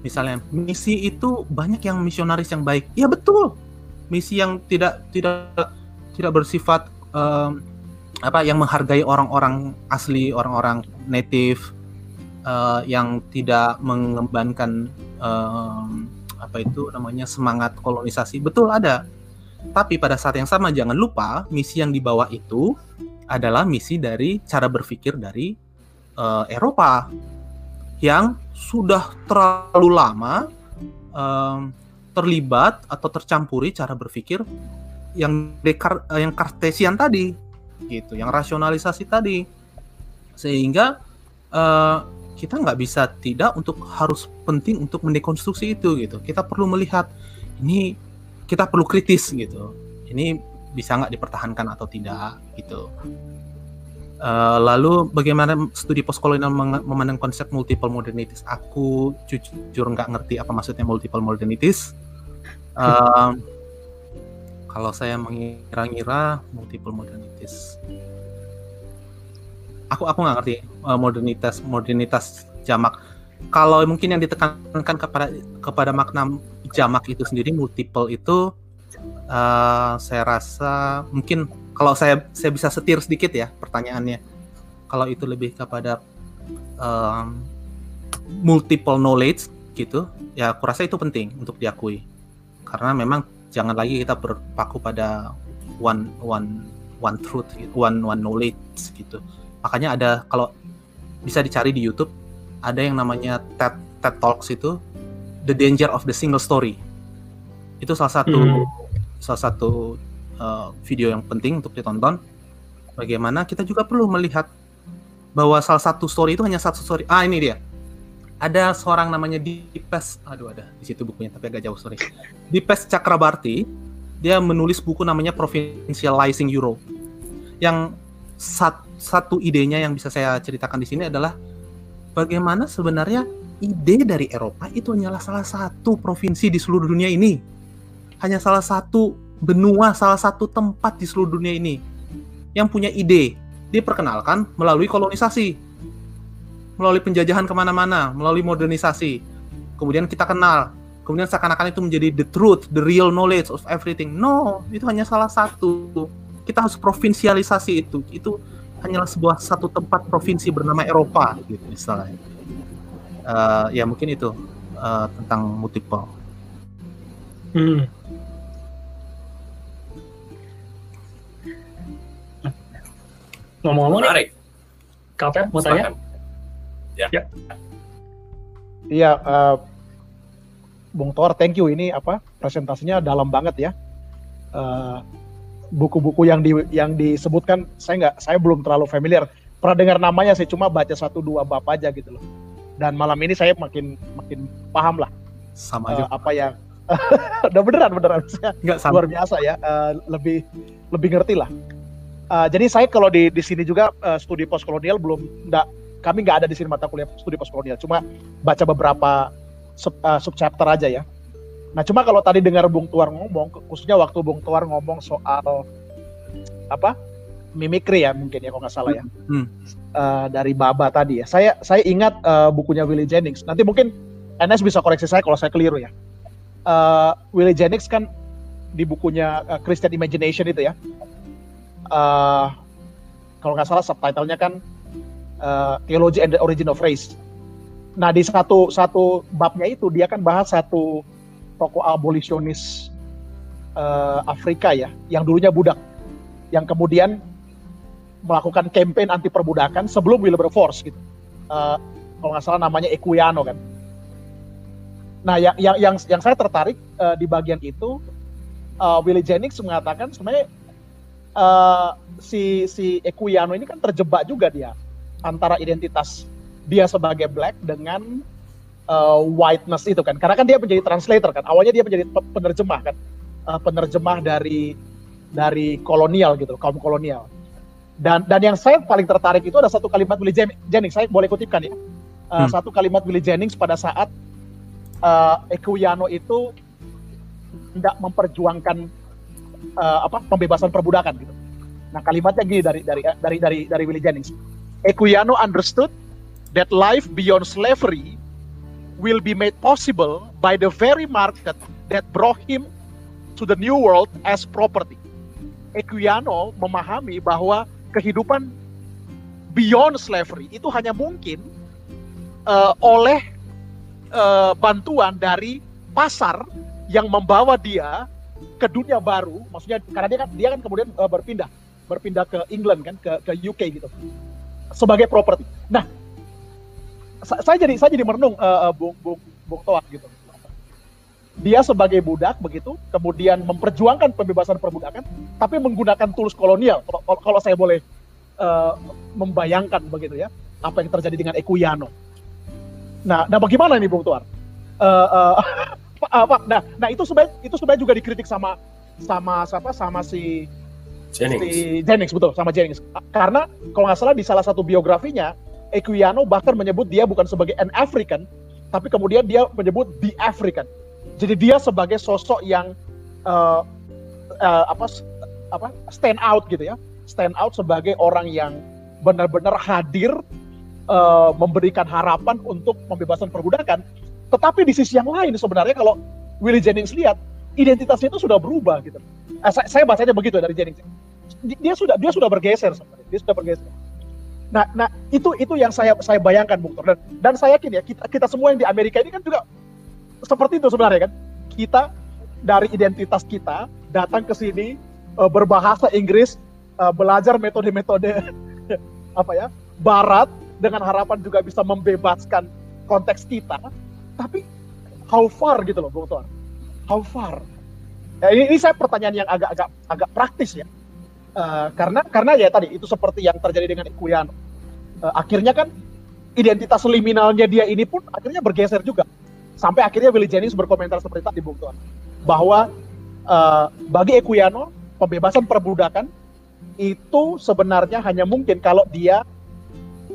Misalnya misi itu banyak yang misionaris yang baik. Ya betul. Misi yang tidak tidak tidak bersifat um, apa yang menghargai orang-orang asli orang-orang native uh, yang tidak mengembangkan um, apa itu namanya semangat kolonisasi. Betul ada. Tapi pada saat yang sama jangan lupa misi yang dibawa itu adalah misi dari cara berpikir dari uh, Eropa yang sudah terlalu lama um, terlibat atau tercampuri cara berpikir yang dekar yang kartesian tadi gitu yang rasionalisasi tadi. Sehingga uh, kita nggak bisa tidak untuk harus penting untuk mendekonstruksi itu gitu. Kita perlu melihat ini kita perlu kritis gitu. Ini bisa nggak dipertahankan atau tidak gitu. Uh, lalu bagaimana studi postkolonial memandang konsep multiple modernities? Aku jujur nggak ngerti apa maksudnya multiple modernities. Uh, kalau saya mengira-ngira multiple modernities aku aku nggak ngerti uh, modernitas modernitas jamak. Kalau mungkin yang ditekankan kepada kepada makna jamak itu sendiri multiple itu uh, saya rasa mungkin kalau saya saya bisa setir sedikit ya pertanyaannya. Kalau itu lebih kepada um, multiple knowledge gitu ya aku rasa itu penting untuk diakui. Karena memang jangan lagi kita berpaku pada one one one truth one one knowledge gitu makanya ada kalau bisa dicari di YouTube ada yang namanya TED TED Talks itu The Danger of the Single Story. Itu salah satu hmm. salah satu uh, video yang penting untuk ditonton. Bagaimana kita juga perlu melihat bahwa salah satu story itu hanya satu story. Ah ini dia. Ada seorang namanya Dipes aduh ada di situ bukunya tapi agak jauh sorry. Dipes Cakrabarti dia menulis buku namanya Provincializing Europe yang sat, satu idenya yang bisa saya ceritakan di sini adalah bagaimana sebenarnya ide dari Eropa itu hanyalah salah satu provinsi di seluruh dunia ini. Hanya salah satu benua, salah satu tempat di seluruh dunia ini yang punya ide. Diperkenalkan melalui kolonisasi, melalui penjajahan ke mana-mana, melalui modernisasi. Kemudian kita kenal, kemudian seakan-akan itu menjadi the truth, the real knowledge of everything. No, itu hanya salah satu kita harus provinsialisasi itu. Itu hanyalah sebuah satu tempat provinsi bernama Eropa gitu misalnya uh, ya mungkin itu uh, tentang multiple. Hmm. ngomong-ngomong nih Kapep mau tanya? Ya. Ya. Iya uh, Bung Tor thank you. Ini apa presentasinya dalam banget ya. Uh, buku-buku yang di yang disebutkan saya nggak saya belum terlalu familiar. Pernah dengar namanya saya cuma baca satu dua bab aja gitu loh. Dan malam ini saya makin makin paham lah sama aja uh, apa yang *laughs* udah beneran beneran. Saya nggak sama. luar biasa ya uh, lebih lebih ngerti lah. Uh, jadi saya kalau di di sini juga uh, studi postkolonial belum nggak kami nggak ada di sini mata kuliah studi postkolonial. Cuma baca beberapa sub, uh, subchapter aja ya Nah cuma kalau tadi dengar Bung Tuar ngomong, khususnya waktu Bung Tuar ngomong soal apa mimikri ya mungkin ya kalau nggak salah ya hmm. uh, dari Baba tadi ya. Saya saya ingat uh, bukunya Willie Jennings. Nanti mungkin NS bisa koreksi saya kalau saya keliru ya. Uh, Willie Jennings kan di bukunya uh, Christian Imagination itu ya. Uh, kalau nggak salah subtitlenya kan uh, Theology and the Origin of Race. Nah di satu satu babnya itu dia kan bahas satu tokoh abolisionis uh, Afrika ya, yang dulunya budak, yang kemudian melakukan campaign anti perbudakan sebelum Wilberforce gitu. Uh, kalau nggak salah namanya Equiano kan. Nah, yang yang yang, yang saya tertarik uh, di bagian itu uh, Willie Jennings mengatakan sebenarnya uh, si si Equiano ini kan terjebak juga dia antara identitas dia sebagai black dengan uh, whiteness itu kan karena kan dia menjadi translator kan awalnya dia menjadi penerjemah kan uh, penerjemah dari dari kolonial gitu kaum kolonial Dan dan yang saya paling tertarik itu ada satu kalimat Willie Jennings, saya boleh kutipkan ya. Uh, hmm. Satu kalimat Willie Jennings pada saat uh, Equiano itu tidak memperjuangkan uh, apa pembebasan perbudakan gitu. Nah kalimatnya gini dari dari dari dari dari Willie Jennings. Equiano understood that life beyond slavery will be made possible by the very market that brought him to the new world as property. Equiano memahami bahwa kehidupan beyond slavery itu hanya mungkin uh, oleh uh, bantuan dari pasar yang membawa dia ke dunia baru, maksudnya karena dia kan dia kan kemudian uh, berpindah berpindah ke England kan ke ke UK gitu sebagai properti. Nah, saya jadi saya jadi merenung uh, Bung Bung Bung Toak gitu. Dia sebagai budak begitu, kemudian memperjuangkan pembebasan perbudakan, tapi menggunakan tools kolonial. Kalau, kalau saya boleh uh, membayangkan begitu ya, apa yang terjadi dengan Equiano. Nah, nah bagaimana ini Bung Tuar? Uh, uh, apa? Nah, nah itu sebenarnya itu sebenarnya juga dikritik sama sama siapa? Sama si Jennings. Si Jennings betul sama Jennings. Karena kalau nggak salah di salah satu biografinya Equiano bahkan menyebut dia bukan sebagai an African, tapi kemudian dia menyebut the African. Jadi dia sebagai sosok yang uh, uh, apa apa stand out gitu ya, stand out sebagai orang yang benar-benar hadir uh, memberikan harapan untuk pembebasan perbudakan. Tetapi di sisi yang lain sebenarnya kalau Willie Jennings lihat identitasnya itu sudah berubah gitu. Eh, saya, saya bacanya begitu dari Jennings dia sudah dia sudah bergeser sebenarnya. Dia sudah bergeser. Nah, nah itu itu yang saya saya bayangkan Bung Tor. Dan, dan saya yakin ya kita kita semua yang di Amerika ini kan juga seperti itu sebenarnya kan. Kita dari identitas kita datang ke sini uh, berbahasa Inggris, uh, belajar metode-metode *laughs* apa ya Barat dengan harapan juga bisa membebaskan konteks kita. Tapi how far gitu loh Bung Tor? How far? Ya, ini, ini saya pertanyaan yang agak-agak agak praktis ya Uh, karena karena ya tadi itu seperti yang terjadi dengan Ikuyan. Uh, akhirnya kan identitas liminalnya dia ini pun akhirnya bergeser juga. Sampai akhirnya Willie Jennings berkomentar seperti tadi Bung Tuan. Bahwa uh, bagi Equiano pembebasan perbudakan itu sebenarnya hanya mungkin kalau dia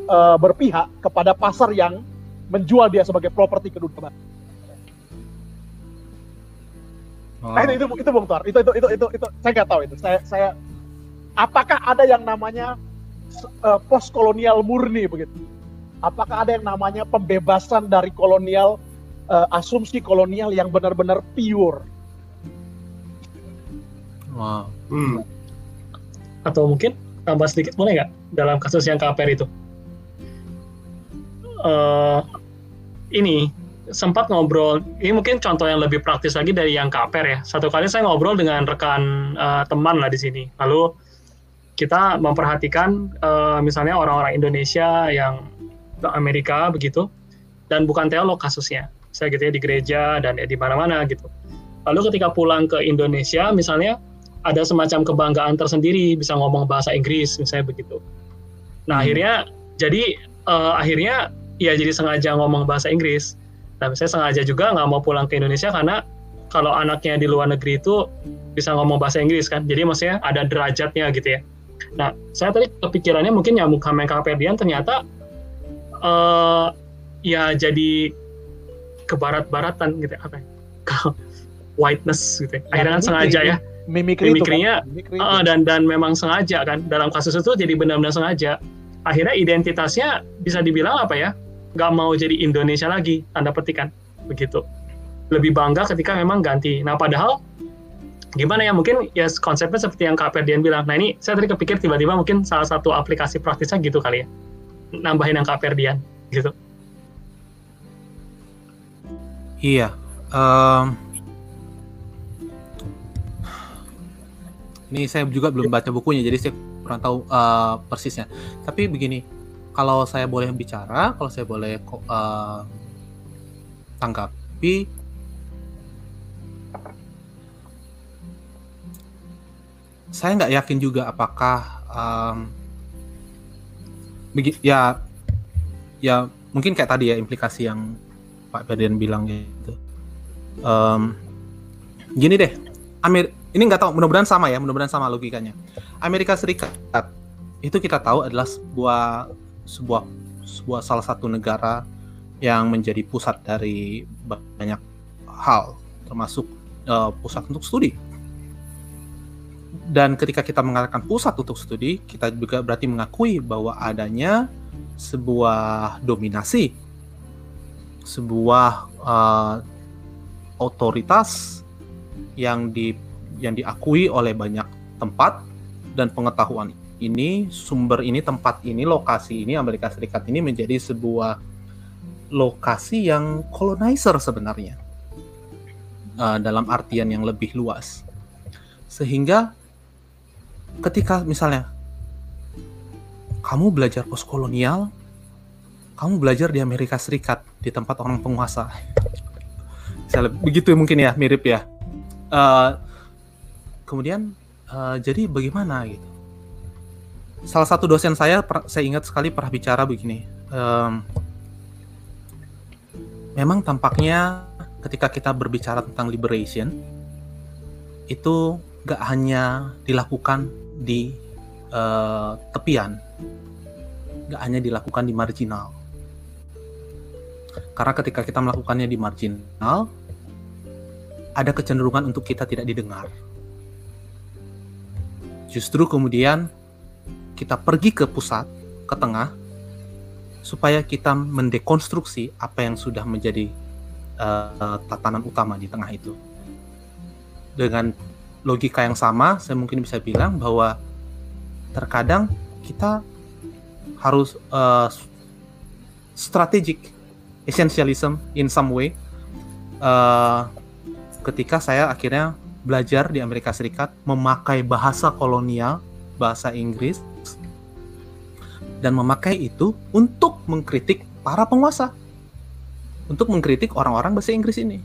uh, berpihak kepada pasar yang menjual dia sebagai properti kedua dunia. Oh. Nah, itu, itu itu Bung Tuan. Itu itu itu itu, itu saya nggak tahu itu. Saya saya apakah ada yang namanya uh, post kolonial murni begitu? Apakah ada yang namanya pembebasan dari kolonial uh, asumsi kolonial yang benar-benar pure? Wow. Hmm. Atau mungkin tambah sedikit boleh nggak dalam kasus yang KPR itu? Uh, ini sempat ngobrol, ini mungkin contoh yang lebih praktis lagi dari yang KPR ya. Satu kali saya ngobrol dengan rekan uh, teman lah di sini. Lalu kita memperhatikan uh, misalnya orang-orang Indonesia yang ke Amerika begitu dan bukan teolog kasusnya. Saya gitu ya di gereja dan ya di mana-mana gitu. Lalu ketika pulang ke Indonesia misalnya ada semacam kebanggaan tersendiri bisa ngomong bahasa Inggris misalnya begitu. Nah hmm. akhirnya jadi uh, akhirnya ya jadi sengaja ngomong bahasa Inggris. Nah saya sengaja juga nggak mau pulang ke Indonesia karena kalau anaknya di luar negeri itu bisa ngomong bahasa Inggris kan. Jadi maksudnya ada derajatnya gitu ya Nah, saya tadi kepikirannya mungkin nyamuk sama Kapedian ternyata uh, ya jadi kebarat-baratan gitu ya, apa ya? whiteness gitu ya. Akhirnya kan sengaja ya. Mimikri Mimikrinya kan? uh, dan dan memang sengaja kan dalam kasus itu jadi benar-benar sengaja. Akhirnya identitasnya bisa dibilang apa ya? Gak mau jadi Indonesia lagi, tanda petikan begitu. Lebih bangga ketika memang ganti. Nah, padahal gimana ya mungkin ya konsepnya seperti yang Kak Ferdian bilang. Nah ini saya tadi kepikir tiba-tiba mungkin salah satu aplikasi praktisnya gitu kali ya. Nambahin yang Kak Ferdian gitu. Iya. Um, ini saya juga belum baca bukunya jadi saya kurang tahu uh, persisnya. Tapi begini, kalau saya boleh bicara, kalau saya boleh uh, tanggapi saya nggak yakin juga apakah um, ya ya mungkin kayak tadi ya implikasi yang Pak Ferdian bilang gitu. Um, gini deh, Amer ini nggak tahu mudah-mudahan sama ya, mudah-mudahan sama logikanya. Amerika Serikat itu kita tahu adalah sebuah sebuah sebuah salah satu negara yang menjadi pusat dari banyak hal termasuk uh, pusat untuk studi. Dan ketika kita mengatakan pusat untuk studi, kita juga berarti mengakui bahwa adanya sebuah dominasi, sebuah uh, otoritas yang di yang diakui oleh banyak tempat dan pengetahuan ini, sumber ini, tempat ini, lokasi ini, Amerika Serikat ini menjadi sebuah lokasi yang colonizer sebenarnya. Uh, dalam artian yang lebih luas. Sehingga ketika misalnya kamu belajar postkolonial, kamu belajar di Amerika Serikat di tempat orang penguasa. Misalnya, begitu mungkin ya, mirip ya. Uh, kemudian uh, jadi bagaimana gitu? salah satu dosen saya saya ingat sekali pernah bicara begini um, memang tampaknya ketika kita berbicara tentang liberation itu gak hanya dilakukan di uh, tepian gak hanya dilakukan di marginal karena ketika kita melakukannya di marginal ada kecenderungan untuk kita tidak didengar justru kemudian kita pergi ke pusat, ke tengah, supaya kita mendekonstruksi apa yang sudah menjadi uh, tatanan utama di tengah itu. Dengan logika yang sama, saya mungkin bisa bilang bahwa terkadang kita harus uh, strategic essentialism in some way. Uh, ketika saya akhirnya belajar di Amerika Serikat memakai bahasa kolonial, bahasa Inggris dan memakai itu untuk mengkritik para penguasa. Untuk mengkritik orang-orang bahasa Inggris ini.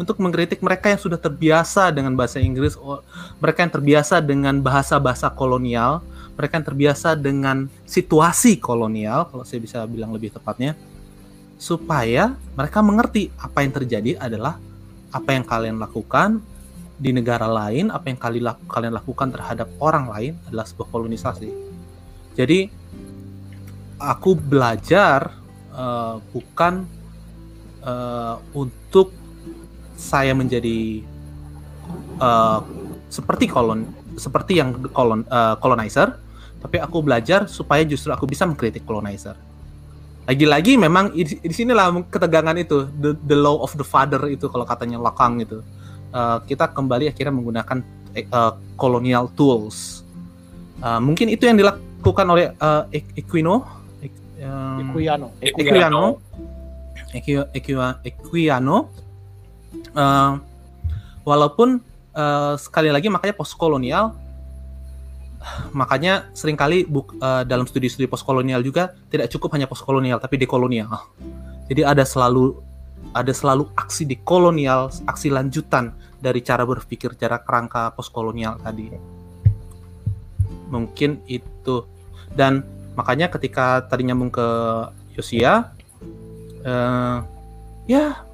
Untuk mengkritik mereka yang sudah terbiasa dengan bahasa Inggris, mereka yang terbiasa dengan bahasa-bahasa kolonial, mereka yang terbiasa dengan situasi kolonial, kalau saya bisa bilang lebih tepatnya, supaya mereka mengerti apa yang terjadi adalah apa yang kalian lakukan di negara lain, apa yang kalian lakukan terhadap orang lain adalah sebuah kolonisasi. Jadi aku belajar uh, bukan uh, untuk saya menjadi uh, seperti kolon seperti yang kolon uh, colonizer tapi aku belajar supaya justru aku bisa mengkritik colonizer lagi-lagi memang di, sinilah ketegangan itu the, the law of the father itu kalau katanya Lakang itu uh, kita kembali akhirnya menggunakan uh, colonial tools uh, mungkin itu yang dilakukan oleh uh, Equino Equiano. Equiano. Equiano. Uh, walaupun uh, sekali lagi makanya postkolonial makanya sering kali buk, uh, dalam studi-studi postkolonial juga tidak cukup hanya postkolonial tapi dekolonial. Jadi ada selalu ada selalu aksi dekolonial, aksi lanjutan dari cara berpikir cara kerangka postkolonial tadi. Mungkin itu dan makanya ketika tadi nyambung ke Yosia uh, ya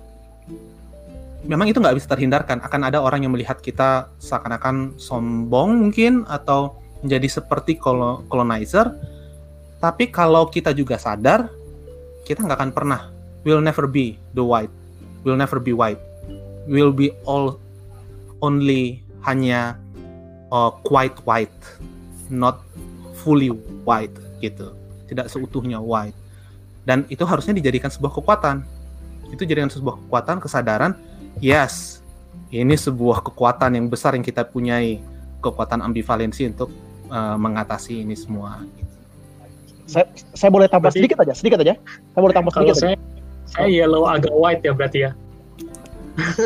memang itu nggak bisa terhindarkan. Akan ada orang yang melihat kita seakan-akan sombong mungkin atau menjadi seperti colonizer tapi kalau kita juga sadar kita nggak akan pernah. Will never be the white. Will never be white. Will be all only hanya uh, quite white not fully white gitu. Tidak seutuhnya white. Dan itu harusnya dijadikan sebuah kekuatan. Itu jadikan sebuah kekuatan kesadaran yes ini sebuah kekuatan yang besar yang kita punyai kekuatan ambivalensi untuk uh, mengatasi ini semua saya saya boleh tambah berarti, sedikit aja sedikit aja saya boleh tambah sedikit saya, aja. saya yellow agak white ya berarti ya *laughs*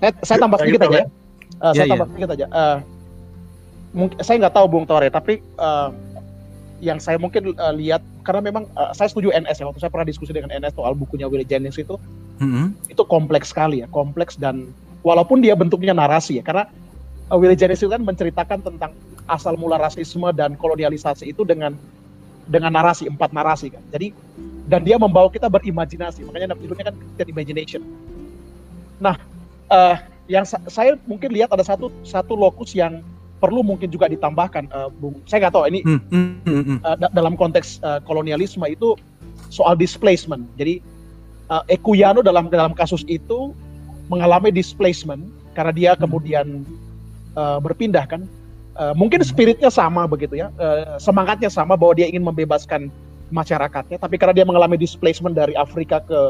saya, saya tambah sedikit aja ya. Uh, saya yeah. tambah sedikit aja uh, mungkin saya nggak tahu Bung Tore tapi uh, yang saya mungkin uh, lihat karena memang uh, saya setuju NS ya waktu saya pernah diskusi dengan NS soal bukunya Willie Jennings itu mm-hmm. itu kompleks sekali ya kompleks dan walaupun dia bentuknya narasi ya karena uh, Willie Jennings itu kan menceritakan tentang asal mula rasisme dan kolonialisasi itu dengan dengan narasi empat narasi kan jadi dan dia membawa kita berimajinasi makanya judulnya kan Christian Imagination nah uh, yang sa- saya mungkin lihat ada satu satu lokus yang perlu mungkin juga ditambahkan, uh, Bung. Saya nggak tahu ini hmm, hmm, hmm, hmm. Uh, dalam konteks uh, kolonialisme itu soal displacement. Jadi uh, Ekuyano dalam dalam kasus itu mengalami displacement karena dia hmm. kemudian uh, berpindah kan. Uh, mungkin hmm. spiritnya sama begitu ya, uh, semangatnya sama bahwa dia ingin membebaskan masyarakatnya, tapi karena dia mengalami displacement dari Afrika ke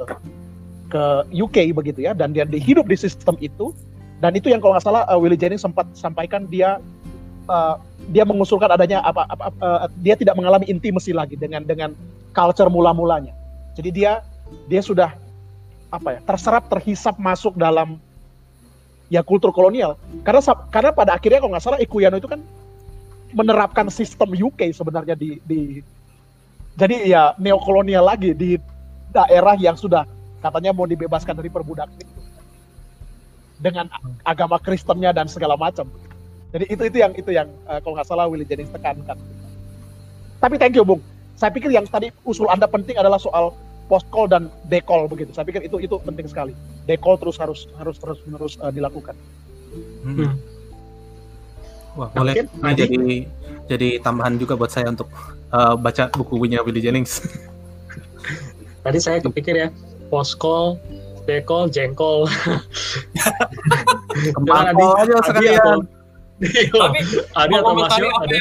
ke UK begitu ya, dan dia hidup di sistem itu, dan itu yang kalau nggak salah uh, Willie Jennings sempat sampaikan dia uh, dia mengusulkan adanya apa, apa uh, dia tidak mengalami intimasi lagi dengan dengan culture mula-mulanya. Jadi dia dia sudah apa ya terserap terhisap masuk dalam ya kultur kolonial karena karena pada akhirnya kalau nggak salah Ikuyano itu kan menerapkan sistem UK sebenarnya di, di jadi ya neokolonial lagi di daerah yang sudah katanya mau dibebaskan dari perbudakan dengan agama Kristennya dan segala macam. Jadi itu itu yang itu yang uh, kalau nggak salah Willy Jennings tekankan. Tapi thank you Bung. Saya pikir yang tadi usul Anda penting adalah soal post call dan decall begitu. Saya pikir itu itu penting sekali. Decall terus harus harus terus menerus uh, dilakukan. Hmm. Wah, boleh nah, jadi jadi tambahan juga buat saya untuk uh, baca bukunya Willy Jennings. *laughs* Tadi saya kepikir ya, post call, decall, jengkol. *laughs* Kempal aja sekalian. Tapi ada atau masih ada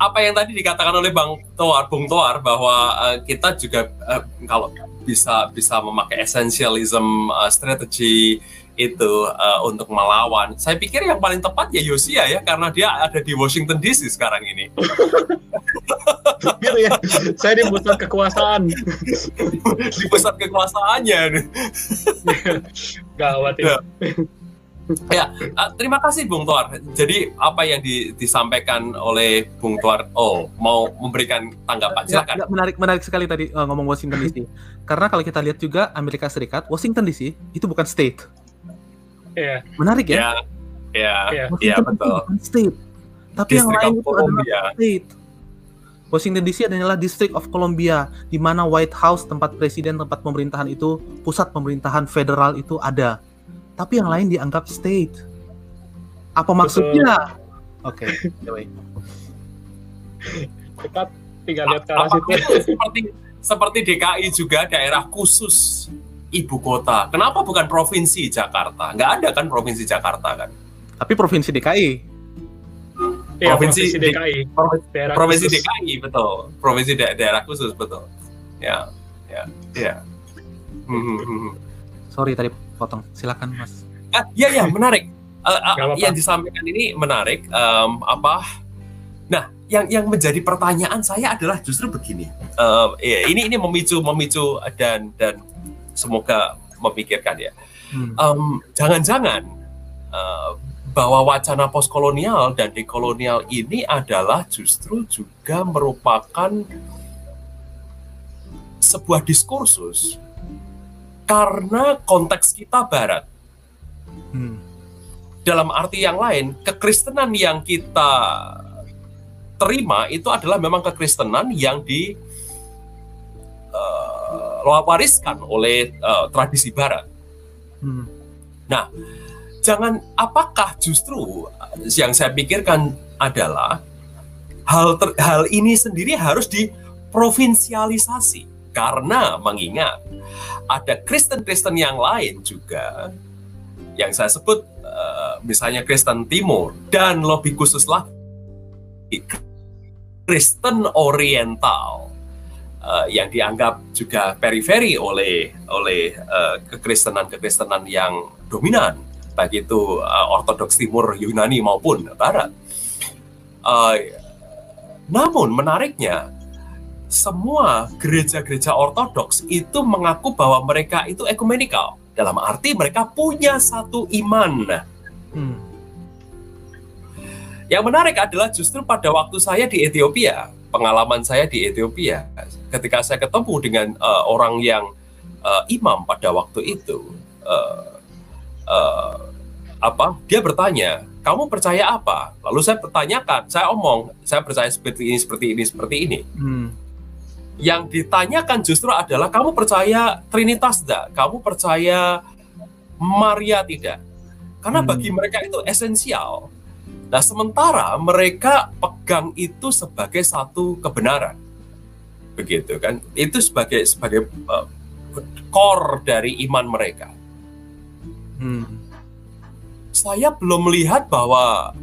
apa yang tadi dikatakan oleh Bang Toar, Bung Toar bahwa uh, kita juga uh, kalau bisa bisa memakai essentialism uh, strategi itu uh, untuk melawan. Saya pikir yang paling tepat ya Yosia ya karena dia ada di Washington DC sekarang ini. gitu ya. Saya di pusat kekuasaan. di pusat kekuasaannya. Gawat ya. Ya ya, uh, terima kasih Bung Tuar. Jadi apa yang di, disampaikan oleh Bung Tuar? Oh, mau memberikan tanggapan? Ya, Silakan. Ya, menarik, menarik sekali tadi uh, ngomong Washington DC. Karena kalau kita lihat juga Amerika Serikat, Washington DC itu bukan state. Iya. Yeah. Menarik ya? Iya, iya, iya betul. Bukan state. Tapi District yang lain itu adalah state. Washington DC adalah District of Columbia, di mana White House tempat presiden, tempat pemerintahan itu, pusat pemerintahan federal itu ada tapi yang lain dianggap state. Apa maksudnya? Oke, okay, Dekat *laughs* tinggal lihat ke arah situ. Seperti seperti DKI juga daerah khusus ibu kota. Kenapa bukan provinsi Jakarta? Nggak ada kan provinsi Jakarta kan? Tapi provinsi DKI. Ya, provinsi, provinsi DKI. Provinsi, daerah provinsi khusus. DKI betul. Provinsi da daerah khusus betul. Ya, ya, ya. Hmm, hmm, hmm, Sorry tadi potong. Silakan Mas. Ah, iya iya menarik. Uh, uh, yang disampaikan ini menarik. Um, apa? Nah, yang yang menjadi pertanyaan saya adalah justru begini. Uh, ya, ini ini memicu memicu dan dan semoga memikirkan ya. Hmm. Um, jangan-jangan uh, bahwa wacana postkolonial dan dekolonial ini adalah justru juga merupakan sebuah diskursus karena konteks kita Barat. Hmm. Dalam arti yang lain, kekristenan yang kita terima itu adalah memang kekristenan yang di uh, wariskan oleh uh, tradisi Barat. Hmm. Nah, jangan apakah justru yang saya pikirkan adalah hal ter, hal ini sendiri harus diprovinsialisasi karena mengingat ada Kristen-Kristen yang lain juga yang saya sebut uh, misalnya Kristen Timur dan lebih khusus lagi Kristen Oriental uh, yang dianggap juga periferi oleh oleh uh, kekristenan-kekristenan yang dominan baik itu Ortodoks Timur Yunani maupun Barat. Namun menariknya semua gereja-gereja ortodoks itu mengaku bahwa mereka itu ekumenikal. Dalam arti mereka punya satu iman. Hmm. Yang menarik adalah justru pada waktu saya di Ethiopia, pengalaman saya di Ethiopia, ketika saya ketemu dengan uh, orang yang uh, imam pada waktu itu, uh, uh, apa? Dia bertanya, kamu percaya apa? Lalu saya pertanyakan, saya omong, saya percaya seperti ini, seperti ini, seperti ini. Hmm yang ditanyakan justru adalah kamu percaya Trinitas tidak? Kamu percaya Maria tidak? Karena hmm. bagi mereka itu esensial. Nah, sementara mereka pegang itu sebagai satu kebenaran. Begitu kan? Itu sebagai sebagai uh, core dari iman mereka. Hmm. Saya belum melihat bahwa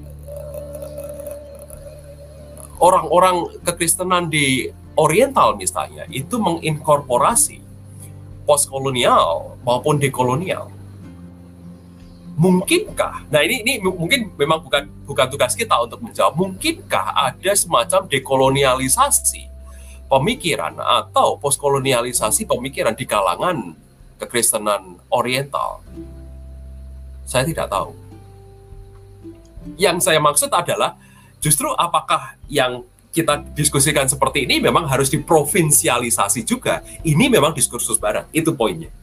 orang-orang kekristenan di Oriental misalnya itu menginkorporasi postkolonial maupun dekolonial mungkinkah? Nah ini ini mungkin memang bukan bukan tugas kita untuk menjawab. Mungkinkah ada semacam dekolonialisasi pemikiran atau postkolonialisasi pemikiran di kalangan kekristenan Oriental? Saya tidak tahu. Yang saya maksud adalah justru apakah yang kita diskusikan seperti ini memang harus diprovinsialisasi juga. Ini memang diskursus barat, itu poinnya.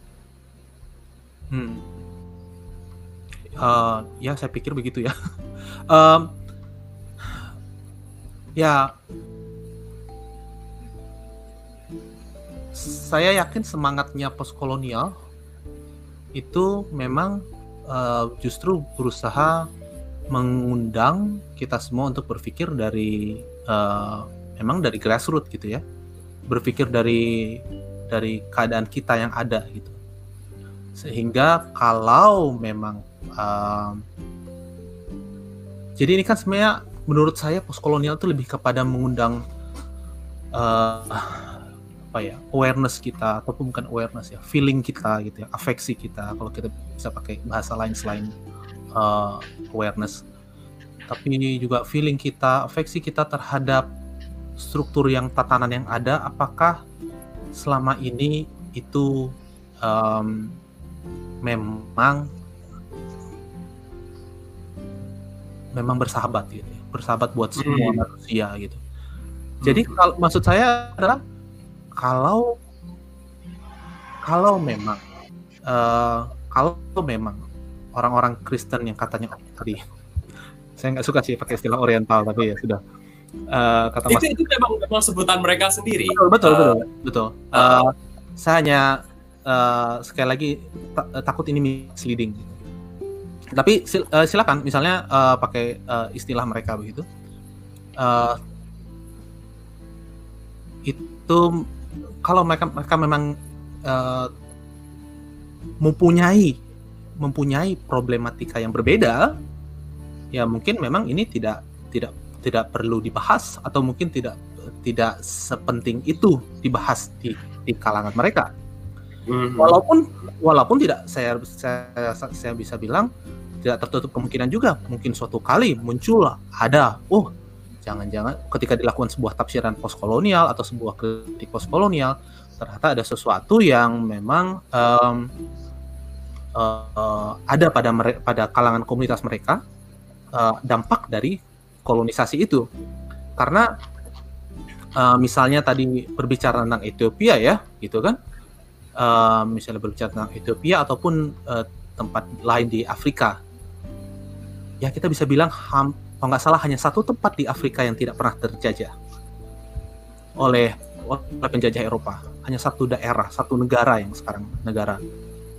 Hmm uh, ya saya pikir begitu ya *laughs* um, ya saya yakin semangatnya postkolonial itu memang uh, justru berusaha mengundang kita semua untuk berpikir dari uh, memang dari grassroots gitu ya. Berpikir dari dari keadaan kita yang ada gitu. Sehingga kalau memang um, jadi ini kan sebenarnya menurut saya postkolonial itu lebih kepada mengundang uh, apa ya awareness kita ataupun bukan awareness ya feeling kita gitu ya afeksi kita kalau kita bisa pakai bahasa lain selain uh, awareness tapi ini juga feeling kita afeksi kita terhadap struktur yang tatanan yang ada apakah selama ini itu um, memang memang bersahabat gitu ya. bersahabat buat semua hmm. manusia gitu jadi hmm. kalau maksud saya adalah kalau kalau memang uh, kalau memang orang-orang Kristen yang katanya oh, tadi saya nggak suka sih pakai istilah Oriental tapi ya sudah. Uh, kata itu, mas, itu memang, memang sebutan mereka sendiri. Betul betul uh, betul betul. Uh, saya hanya uh, sekali lagi takut ini misleading. Tapi sil uh, silakan misalnya uh, pakai uh, istilah mereka begitu. Uh, itu kalau mereka mereka memang uh, mempunyai mempunyai problematika yang berbeda ya mungkin memang ini tidak tidak tidak perlu dibahas atau mungkin tidak tidak sepenting itu dibahas di di kalangan mereka. Mm-hmm. Walaupun walaupun tidak saya saya saya bisa bilang tidak tertutup kemungkinan juga. Mungkin suatu kali muncul ada oh jangan-jangan ketika dilakukan sebuah tafsiran postkolonial atau sebuah kritik postkolonial ternyata ada sesuatu yang memang um, uh, ada pada mere- pada kalangan komunitas mereka uh, dampak dari kolonisasi itu. Karena uh, misalnya tadi berbicara tentang Ethiopia ya gitu kan? Uh, misalnya berbicara tentang Ethiopia ataupun uh, tempat lain di Afrika. Ya kita bisa bilang ham, kalau nggak salah hanya satu tempat di Afrika yang tidak pernah terjajah oleh oleh penjajah Eropa. Hanya satu daerah satu negara yang sekarang negara.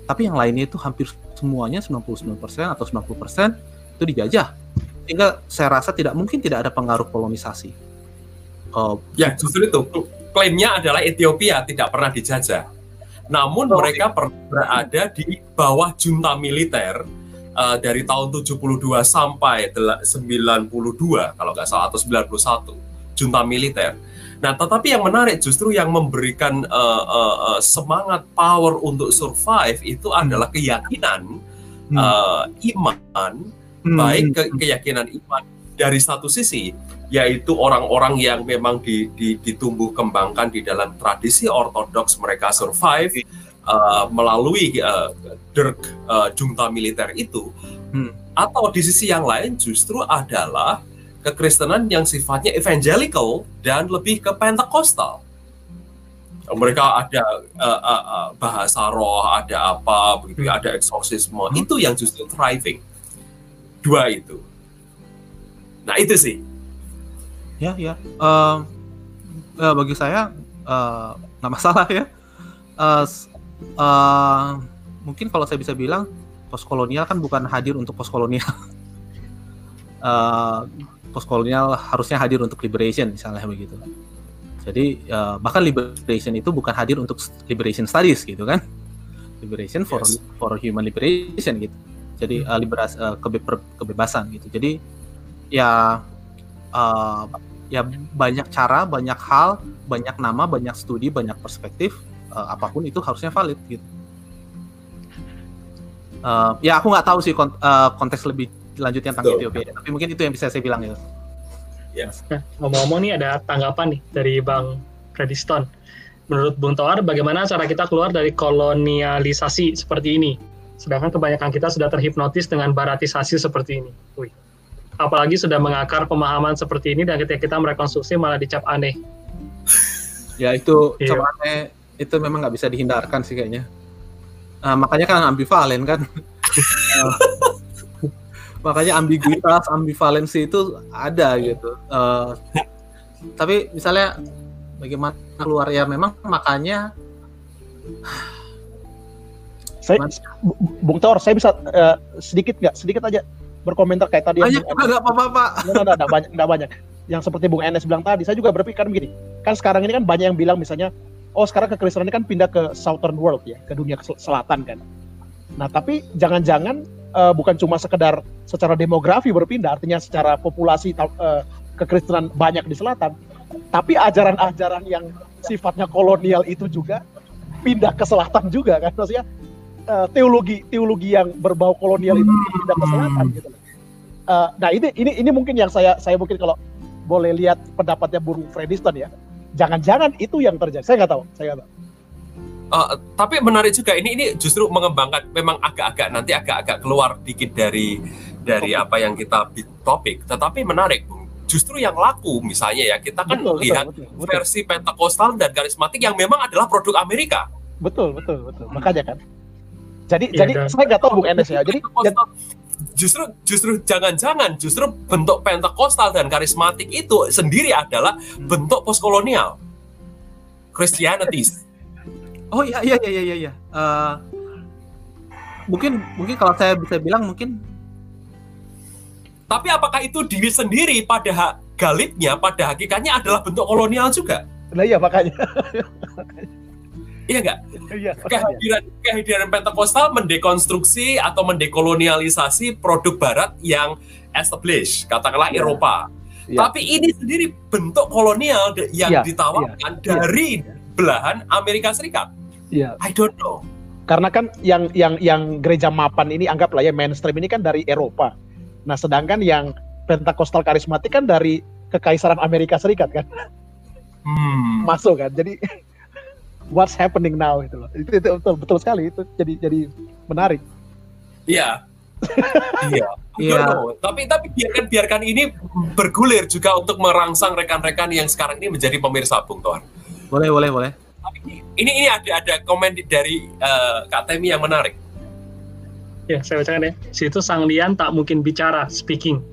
Tapi yang lainnya itu hampir semuanya 99% atau 90% itu dijajah. Sehingga saya rasa tidak mungkin tidak ada pengaruh kolonisasi uh, ya justru itu. Klaimnya adalah Ethiopia tidak pernah dijajah. Namun oh, mereka pernah berada di bawah junta militer uh, dari tahun 72 sampai 92 kalau nggak salah atau 91 junta militer. Nah, tetapi yang menarik justru yang memberikan uh, uh, uh, semangat power untuk survive itu adalah keyakinan hmm. uh, iman, hmm. baik ke keyakinan iman dari satu sisi yaitu orang-orang yang memang di, di, ditumbuh kembangkan di dalam tradisi ortodoks mereka survive uh, melalui uh, derk uh, junta militer itu hmm. atau di sisi yang lain justru adalah kekristenan yang sifatnya evangelical dan lebih ke pentekostal mereka ada uh, uh, uh, bahasa roh ada apa begitu hmm. ada eksorsisme hmm. itu yang justru thriving dua itu nah itu sih ya ya uh, uh, bagi saya uh, nggak masalah ya uh, uh, mungkin kalau saya bisa bilang postkolonial kan bukan hadir untuk postkolonial uh, *laughs* postkolonial harusnya hadir untuk liberation misalnya begitu. Jadi uh, bahkan liberation itu bukan hadir untuk liberation studies gitu kan? Liberation for yes. for human liberation gitu. Jadi uh, liberas uh, kebe kebebasan gitu. Jadi ya uh, ya banyak cara, banyak hal, banyak nama, banyak studi, banyak perspektif uh, apa pun itu harusnya valid gitu. Uh, ya aku nggak tahu sih kont uh, konteks lebih lanjutnya tentang Betul. Ethiopia, tapi mungkin itu yang bisa saya bilang ya. Yes. Nah, ngomong-ngomong nih ada tanggapan nih dari Bang Frediston. Menurut Bung Toar, bagaimana cara kita keluar dari kolonialisasi seperti ini? Sedangkan kebanyakan kita sudah terhipnotis dengan baratisasi seperti ini. Wih. Apalagi sudah mengakar pemahaman seperti ini dan ketika kita merekonstruksi malah dicap aneh. Ya itu iya. aneh itu memang nggak bisa dihindarkan sih kayaknya. Uh, makanya kan ambivalen kan. *laughs* makanya ambiguitas ambivalensi itu ada gitu uh, tapi misalnya bagaimana keluar ya memang makanya saya Bung Tor saya bisa uh, sedikit nggak? Sedikit aja berkomentar kayak tadi banyak nggak apa-apa pak. Nggak banyak nggak banyak. Yang seperti Bung Enes bilang tadi saya juga berpikir begini. Kan sekarang ini kan banyak yang bilang misalnya oh sekarang kekristenan ini kan pindah ke southern world ya ke dunia selatan kan. Nah tapi jangan-jangan uh, bukan cuma sekedar secara demografi berpindah, artinya secara populasi uh, kekristenan banyak di selatan, tapi ajaran-ajaran yang sifatnya kolonial itu juga pindah ke selatan juga kan, maksudnya uh, teologi teologi yang berbau kolonial itu pindah ke selatan gitu. Uh, nah ini ini ini mungkin yang saya saya mungkin kalau boleh lihat pendapatnya Bung Frediston ya, jangan-jangan itu yang terjadi. Saya nggak tahu, saya nggak tahu. Uh, tapi menarik juga ini ini justru mengembangkan memang agak-agak nanti agak-agak keluar dikit dari dari apa yang kita topik. Tetapi menarik justru yang laku misalnya ya kita kan betul, lihat betul, betul, versi pentakostal dan karismatik yang memang adalah produk Amerika. Betul betul betul. Makanya kan jadi ya, jadi dan, saya nggak tahu Bung Enes ya jadi justru justru jangan-jangan justru bentuk pentakostal dan karismatik itu sendiri adalah hmm. bentuk postkolonial Christianity Oh iya iya iya iya iya. Uh, mungkin mungkin kalau saya bisa bilang mungkin tapi apakah itu diri sendiri pada galibnya pada hakikatnya adalah bentuk kolonial juga? Nah iya makanya. Iya enggak? Iya. Kehadiran kehadiran Pentekostal mendekonstruksi atau mendekolonialisasi produk barat yang established, katakanlah ya. Eropa. Ya. Tapi ini sendiri bentuk kolonial yang ya, ditawarkan ya, dari ya belahan Amerika Serikat. Iya. I don't know. Karena kan yang yang yang gereja mapan ini anggaplah ya mainstream ini kan dari Eropa. Nah, sedangkan yang Pentakostal karismatik kan dari kekaisaran Amerika Serikat kan. Hmm. Masuk kan. Jadi what's happening now itu loh. Itu, itu betul betul sekali itu jadi jadi menarik. Iya. *laughs* iya. Iya. Tapi tapi biarkan biarkan ini bergulir juga untuk merangsang rekan-rekan yang sekarang ini menjadi pemirsa Bung Tuan. Boleh, boleh, boleh. Ini ini ada ada komen dari uh, Kak Temi yang menarik. Ya, saya bacakan ya. Situ Sang Lian tak mungkin bicara, speaking.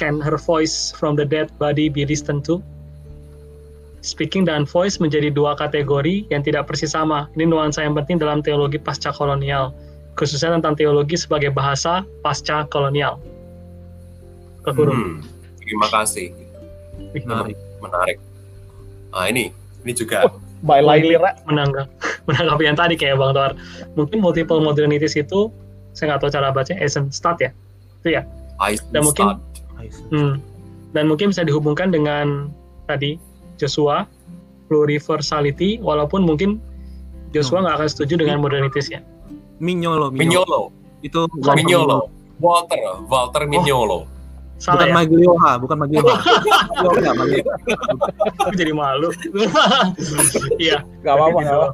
Can her voice from the dead body be listened to? Speaking dan voice menjadi dua kategori yang tidak persis sama. Ini nuansa yang penting dalam teologi pasca kolonial, khususnya tentang teologi sebagai bahasa pasca kolonial. Hmm, terima kasih. Menarik. Menarik. Nah, ini ini juga oh, by Laili menanggap *laughs* menanggapi yang tadi kayak Bang Toar. Mungkin multiple modernities itu saya nggak tahu cara baca Eisenstadt ya. Itu ya. Dan mungkin hmm, dan mungkin bisa dihubungkan dengan tadi Joshua pluriversality walaupun mungkin Joshua nggak akan setuju dengan modernitis ya. Mignolo, Mignolo. Itu Mignolo. Walter, Walter Mignolo. Oh Salah bukan ya? Maglioha, bukan Maglioha. *laughs* Maglioha, Maglioha. Aku jadi malu. *laughs* Iya. Gak apa-apa, gak apa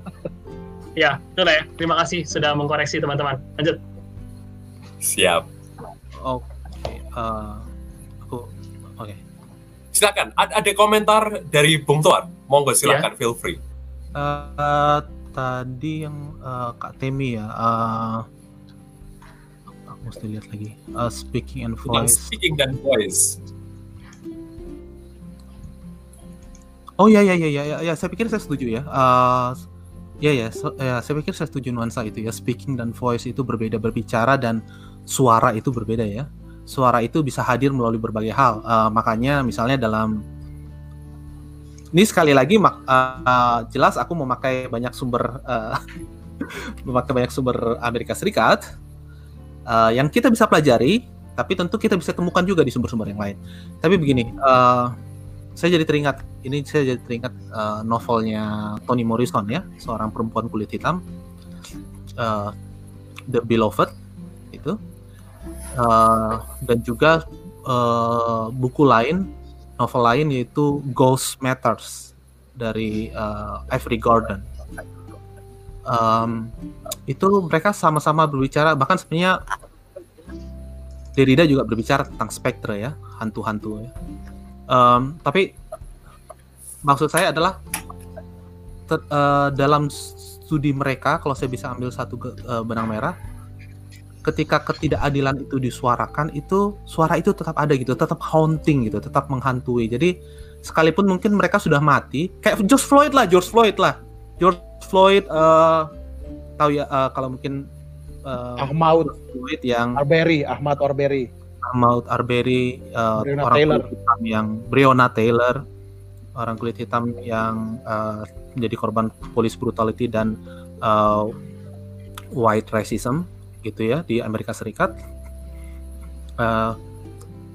Ya, itu lah ya. Terima kasih sudah mengkoreksi teman-teman. Lanjut. Siap. Oke. Okay. Uh. Okay. Silakan. Ada, ada komentar dari Bung Tuan. Monggo silakan, yeah. feel free. Uh, uh, tadi yang uh, Kak Temi ya. Uh, mesti lihat lagi uh, speaking and voice speaking dan voice oh ya ya ya ya ya, ya saya pikir saya setuju ya uh, ya ya, so, ya saya pikir saya setuju nuansa itu ya speaking dan voice itu berbeda berbicara dan suara itu berbeda ya suara itu bisa hadir melalui berbagai hal. Uh, makanya misalnya dalam ini sekali lagi uh, jelas aku memakai banyak sumber uh, *laughs* memakai banyak sumber Amerika Serikat uh, yang kita bisa pelajari, tapi tentu kita bisa temukan juga di sumber-sumber yang lain. Tapi begini, uh, saya jadi teringat ini saya jadi teringat uh, novelnya Toni Morrison ya, seorang perempuan kulit hitam, uh, The Beloved itu, uh, dan juga uh, buku lain, novel lain yaitu Ghost Matters dari uh, Avery Gordon. Um, itu mereka sama-sama berbicara bahkan sebenarnya Derrida juga berbicara tentang spektre ya hantu-hantu ya Um, tapi maksud saya adalah uh, dalam studi mereka, kalau saya bisa ambil satu uh, benang merah, ketika ketidakadilan itu disuarakan, itu suara itu tetap ada gitu, tetap haunting gitu, tetap menghantui. Jadi sekalipun mungkin mereka sudah mati, kayak George Floyd lah, George Floyd lah, George Floyd uh, tahu ya uh, kalau mungkin uh, Ahmad Floyd yang Arbery, Ahmad Arbery Ahmad Arbery uh, orang Taylor. kulit hitam yang Breonna Taylor orang kulit hitam yang uh, menjadi korban police brutality dan uh, white racism gitu ya di Amerika Serikat uh,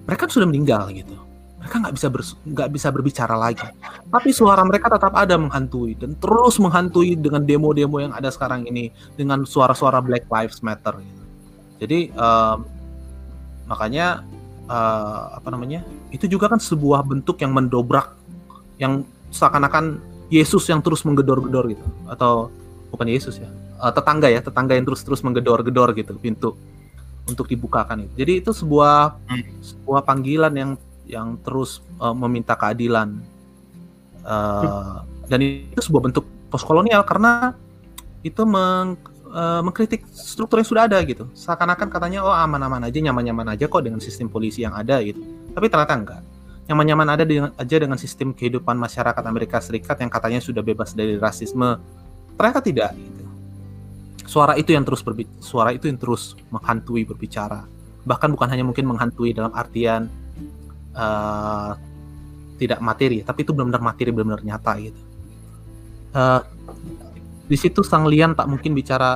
mereka sudah meninggal gitu mereka nggak bisa nggak bisa berbicara lagi tapi suara mereka tetap ada menghantui dan terus menghantui dengan demo-demo yang ada sekarang ini dengan suara-suara Black Lives Matter gitu. jadi uh, makanya uh, apa namanya itu juga kan sebuah bentuk yang mendobrak yang seakan-akan Yesus yang terus menggedor-gedor gitu atau bukan Yesus ya uh, tetangga ya tetangga yang terus-terus menggedor-gedor gitu pintu untuk dibukakan itu jadi itu sebuah hmm. sebuah panggilan yang yang terus uh, meminta keadilan uh, hmm. dan itu sebuah bentuk postkolonial karena itu meng, uh, mengkritik struktur yang sudah ada gitu. Seakan-akan katanya oh aman-aman aja, nyaman-nyaman aja kok dengan sistem polisi yang ada gitu. Tapi ternyata enggak. Nyaman-nyaman ada dengan, aja dengan sistem kehidupan masyarakat Amerika Serikat yang katanya sudah bebas dari rasisme. Ternyata tidak gitu. Suara itu yang terus berbicara, suara itu yang terus menghantui berbicara. Bahkan bukan hanya mungkin menghantui dalam artian uh, tidak materi, tapi itu benar-benar materi, benar-benar nyata gitu. Uh, di situ Sang Lian tak mungkin bicara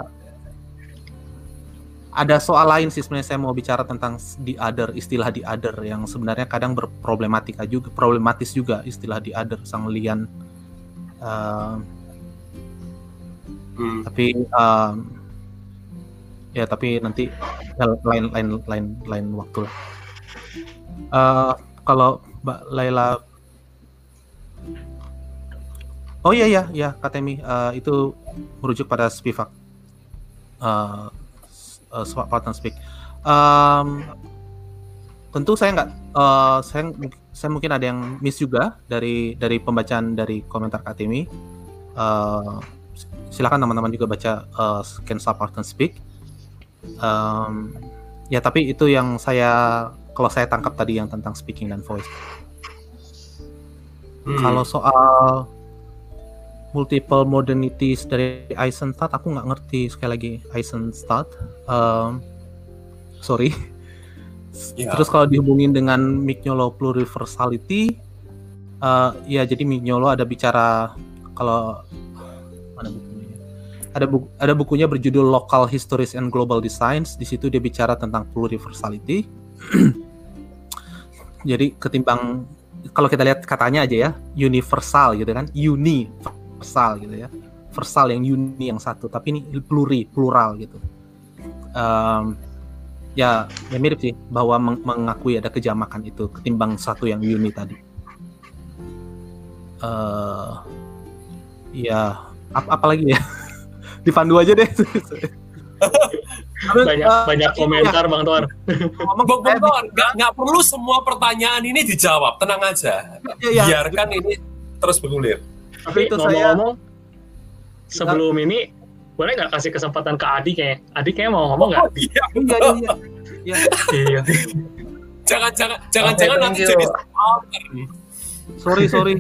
ada soal lain sih sebenarnya saya mau bicara tentang di other istilah di other yang sebenarnya kadang berproblematika juga problematis juga istilah di other Sang Lian uh, hmm. tapi um, ya tapi nanti lain lain lain lain waktu lah uh, kalau Mbak Laila Oh iya iya iya Katemi uh, itu merujuk pada Spivak. Uh, uh, Spartan Speak. Um, tentu saya nggak uh, saya saya mungkin ada yang miss juga dari dari pembacaan dari komentar Katemi. Uh, silakan teman-teman juga baca uh, Can Spartan Speak. Um, ya tapi itu yang saya kalau saya tangkap tadi yang tentang speaking dan voice. Hmm. Kalau soal multiple modernities dari Eisenstadt aku nggak ngerti sekali lagi Eisenstadt um, sorry yeah. terus kalau dihubungin dengan Mignolo pluriversality uh, ya jadi Mignolo ada bicara kalau mana bukunya ada buku ada bukunya berjudul Local Histories and Global Designs. Di situ dia bicara tentang pluriversality. *clears throat* Jadi ketimbang kalau kita lihat katanya aja ya universal gitu kan uni versal gitu ya. Versal yang uni yang satu tapi ini pluri plural gitu. Um, ya ya mirip sih bahwa meng mengakui ada kejamakan itu ketimbang satu yang uni tadi. Uh, ya ap apalagi ya *laughs* dipandu aja deh banyak uh, banyak komentar ya. bang Tuan. Bang Bang Tuan, nggak nggak perlu semua pertanyaan ini dijawab, tenang aja. Ya, ya, Biarkan ini terus bergulir. Tapi itu ngomong-ngomong, sebelum ini boleh nggak kasih kesempatan ke Adi kayak Adi kayak mau ngomong nggak? Oh, iya, iya, iya. iya. iya. jangan jangan jangan okay, jangan nanti jadi Sorry sorry.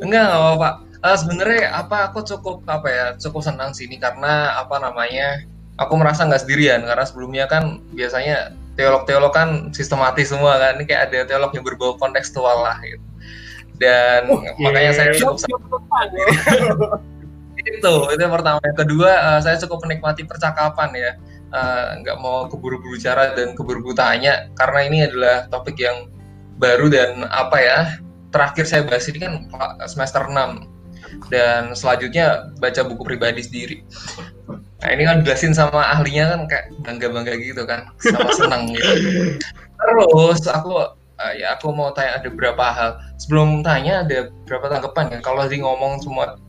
Enggak nggak apa-apa. Uh, Sebenarnya apa aku cukup apa ya cukup senang sini karena apa namanya aku merasa nggak sendirian. Karena sebelumnya kan biasanya teolog-teolog kan sistematis semua kan. Ini kayak ada teolog yang berbau kontekstual lah gitu. Dan oh, makanya saya cukup *laughs* itu itu yang pertama. Yang kedua uh, saya cukup menikmati percakapan ya. Uh, nggak mau keburu-buru bicara dan keburu-buru tanya. Karena ini adalah topik yang baru dan apa ya terakhir saya bahas ini kan semester 6 dan selanjutnya baca buku pribadi sendiri. Nah ini kan jelasin sama ahlinya kan kayak bangga-bangga gitu kan sama senang gitu. Terus aku uh, ya aku mau tanya ada beberapa hal. Sebelum tanya ada berapa tanggapan ya kalau tadi ngomong semua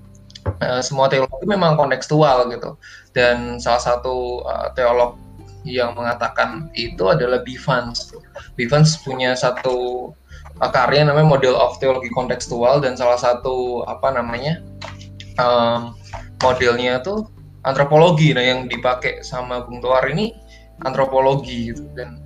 uh, semua teologi memang kontekstual gitu. Dan salah satu uh, teolog yang mengatakan itu adalah Bivans Bivans punya satu karya namanya Model of Teologi Kontekstual dan salah satu apa namanya um, modelnya tuh antropologi. Nah yang dipakai sama Bung Toar ini antropologi gitu. Dan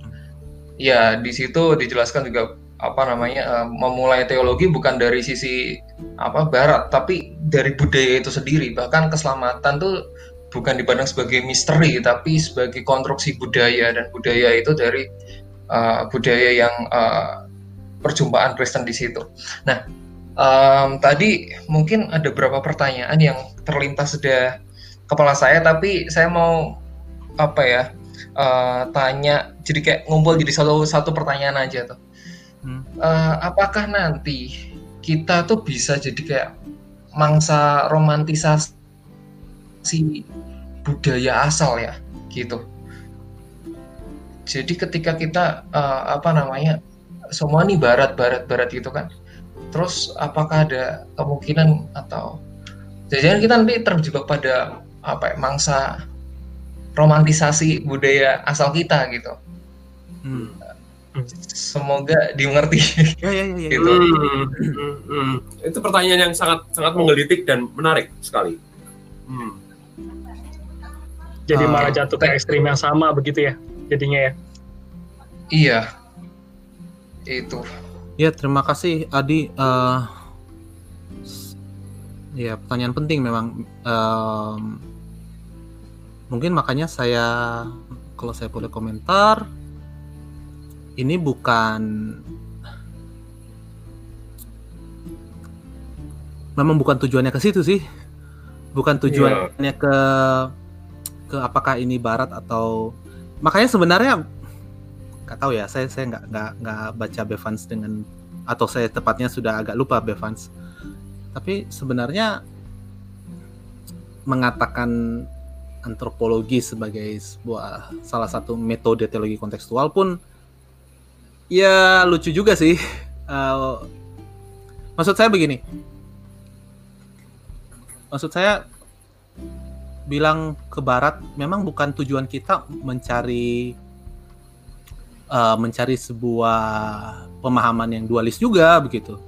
ya di situ dijelaskan juga apa namanya uh, memulai teologi bukan dari sisi apa barat tapi dari budaya itu sendiri. Bahkan keselamatan tuh bukan dipandang sebagai misteri tapi sebagai konstruksi budaya. Dan budaya itu dari uh, budaya yang uh, perjumpaan Kristen di situ. Nah um, tadi mungkin ada beberapa pertanyaan yang terlintas sudah kepala saya tapi saya mau apa ya uh, tanya jadi kayak ngumpul jadi satu satu pertanyaan aja tuh hmm. uh, apakah nanti kita tuh bisa jadi kayak mangsa romantisasi budaya asal ya gitu jadi ketika kita uh, apa namanya semua nih barat barat barat gitu kan terus apakah ada kemungkinan atau jadi kita nanti terjebak pada apa ya, mangsa romantisasi budaya asal kita gitu. Hmm. Semoga dimengerti. Ya, ya, ya, ya. gitu. Hmm, hmm, hmm. Itu pertanyaan yang sangat sangat menggelitik dan menarik sekali. Hmm. Jadi uh, malah jatuh ke ekstrim yang sama begitu ya, jadinya ya. Iya. Itu. Ya terima kasih Adi. Uh, ya pertanyaan penting memang. Um, mungkin makanya saya kalau saya boleh komentar ini bukan memang bukan tujuannya ke situ sih bukan tujuannya yeah. ke ke apakah ini barat atau makanya sebenarnya nggak tahu ya saya saya nggak nggak nggak baca Bevans dengan atau saya tepatnya sudah agak lupa Bevans tapi sebenarnya mengatakan antropologi sebagai sebuah salah satu metode teologi kontekstual pun ya lucu juga sih. Uh, maksud saya begini. Maksud saya bilang ke barat memang bukan tujuan kita mencari uh, mencari sebuah pemahaman yang dualis juga begitu.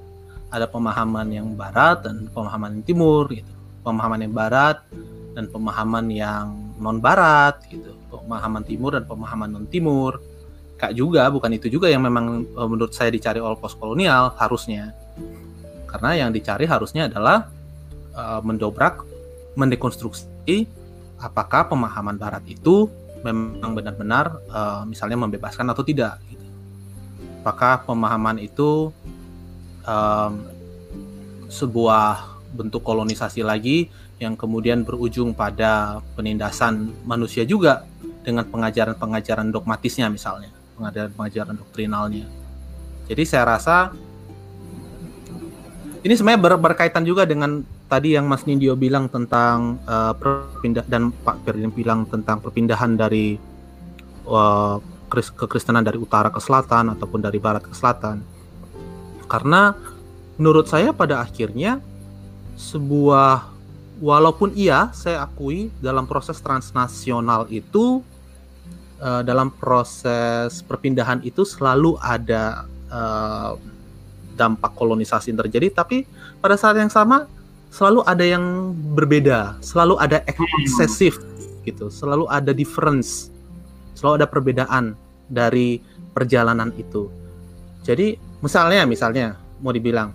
Ada pemahaman yang barat dan pemahaman yang timur gitu. Pemahaman yang barat dan pemahaman yang non barat gitu pemahaman timur dan pemahaman non timur kak juga bukan itu juga yang memang eh, menurut saya dicari oleh post kolonial harusnya karena yang dicari harusnya adalah uh, mendobrak mendekonstruksi apakah pemahaman barat itu memang benar-benar uh, misalnya membebaskan atau tidak gitu. apakah pemahaman itu um, sebuah bentuk kolonisasi lagi yang kemudian berujung pada penindasan manusia juga dengan pengajaran-pengajaran dogmatisnya misalnya, pengajaran-pengajaran doktrinalnya. Jadi saya rasa ini sebenarnya ber berkaitan juga dengan tadi yang Mas Nindyo bilang tentang uh, perpindah dan Pak Ferdinand bilang tentang perpindahan dari uh, kekristenan dari utara ke selatan ataupun dari barat ke selatan. Karena menurut saya pada akhirnya sebuah walaupun iya saya akui dalam proses transnasional itu uh, dalam proses perpindahan itu selalu ada uh, dampak kolonisasi yang terjadi tapi pada saat yang sama selalu ada yang berbeda selalu ada eksesif gitu selalu ada difference selalu ada perbedaan dari perjalanan itu jadi misalnya misalnya mau dibilang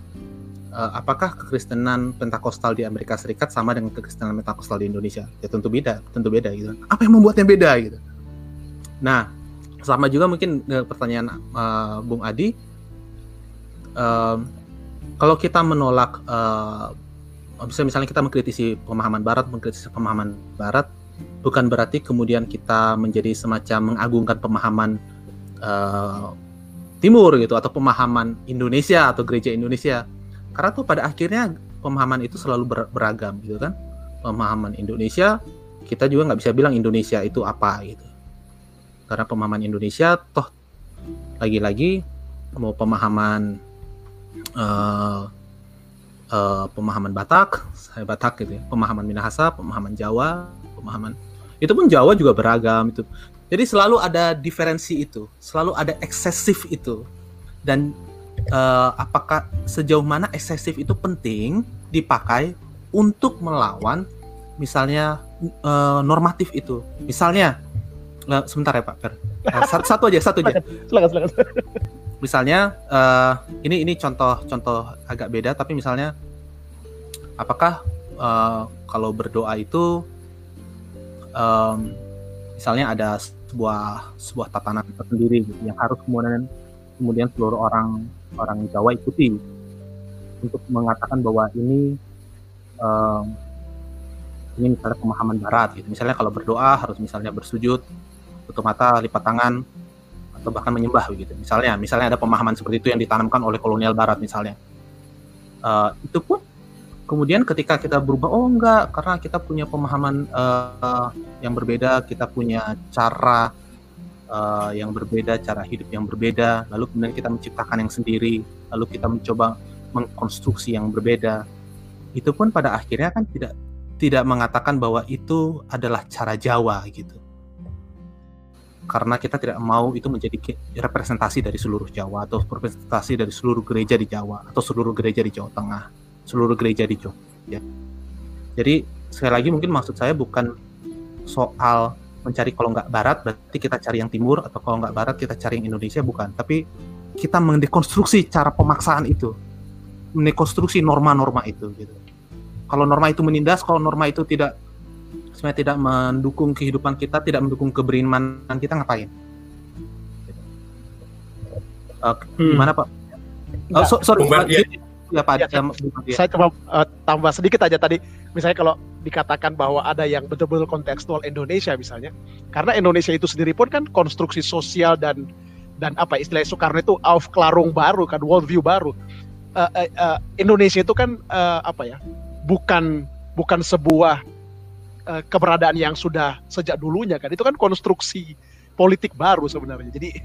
uh, apakah kekristenan Pentakosta di Amerika Serikat sama dengan kekristenan Pentakosta di Indonesia? Ya tentu beda, tentu beda gitu. Apa yang membuatnya beda gitu? Nah, sama juga mungkin pertanyaan uh, Bung Adi uh, kalau kita menolak uh, misalnya kita mengkritisi pemahaman Barat mengkritisi pemahaman Barat bukan berarti kemudian kita menjadi semacam mengagungkan pemahaman uh, Timur gitu atau pemahaman Indonesia atau gereja Indonesia. Karena tuh pada akhirnya pemahaman itu selalu ber beragam gitu kan. Pemahaman Indonesia kita juga nggak bisa bilang Indonesia itu apa gitu. Karena pemahaman Indonesia toh lagi-lagi mau pemahaman uh, uh, pemahaman Batak saya Batak gitu ya pemahaman Minahasa pemahaman Jawa pemahaman itu pun Jawa juga beragam itu jadi selalu ada diferensi itu selalu ada eksesif itu dan uh, apakah sejauh mana eksesif itu penting dipakai untuk melawan misalnya uh, normatif itu. Misalnya uh, sebentar ya Pak Per. Uh, satu, satu aja, satu aja. Silakan, silakan. Misalnya uh, ini ini contoh contoh agak beda tapi misalnya apakah uh, kalau berdoa itu um, misalnya ada sebuah sebuah tatanan tersendiri gitu, yang harus kemudian kemudian seluruh orang orang Jawa ikuti untuk mengatakan bahwa ini um, ini misalnya pemahaman barat gitu. Misalnya kalau berdoa harus misalnya bersujud, tutup mata, lipat tangan atau bahkan menyembah begitu. Misalnya, misalnya ada pemahaman seperti itu yang ditanamkan oleh kolonial barat misalnya. Uh, itu pun kemudian ketika kita berubah, oh enggak, karena kita punya pemahaman uh, yang berbeda, kita punya cara uh, yang berbeda, cara hidup yang berbeda, lalu kemudian kita menciptakan yang sendiri, lalu kita mencoba mengkonstruksi yang berbeda. Itu pun pada akhirnya kan tidak tidak mengatakan bahwa itu adalah cara Jawa gitu. Karena kita tidak mau itu menjadi representasi dari seluruh Jawa atau representasi dari seluruh gereja di Jawa atau seluruh gereja di Jawa Tengah, seluruh gereja di Jogja. Jadi sekali lagi mungkin maksud saya bukan soal mencari kalau nggak barat berarti kita cari yang timur atau kalau nggak barat kita cari yang Indonesia bukan, tapi kita mendekonstruksi cara pemaksaan itu, mendekonstruksi norma-norma itu gitu kalau norma itu menindas, kalau norma itu tidak sebenarnya tidak mendukung kehidupan kita, tidak mendukung keberimanan kita ngapain? Uh, hmm. Gimana Pak? Oh, so, sorry, Pak, ya. ya Pak. Ya, ya. Saya cuma uh, tambah sedikit aja tadi. Misalnya kalau dikatakan bahwa ada yang betul-betul kontekstual Indonesia misalnya, karena Indonesia itu sendiri pun kan konstruksi sosial dan dan apa istilah Soekarno itu Aufklärung baru kan worldview baru. Uh, uh, uh, Indonesia itu kan uh, apa ya bukan bukan sebuah uh, keberadaan yang sudah sejak dulunya kan. Itu kan konstruksi politik baru sebenarnya. Jadi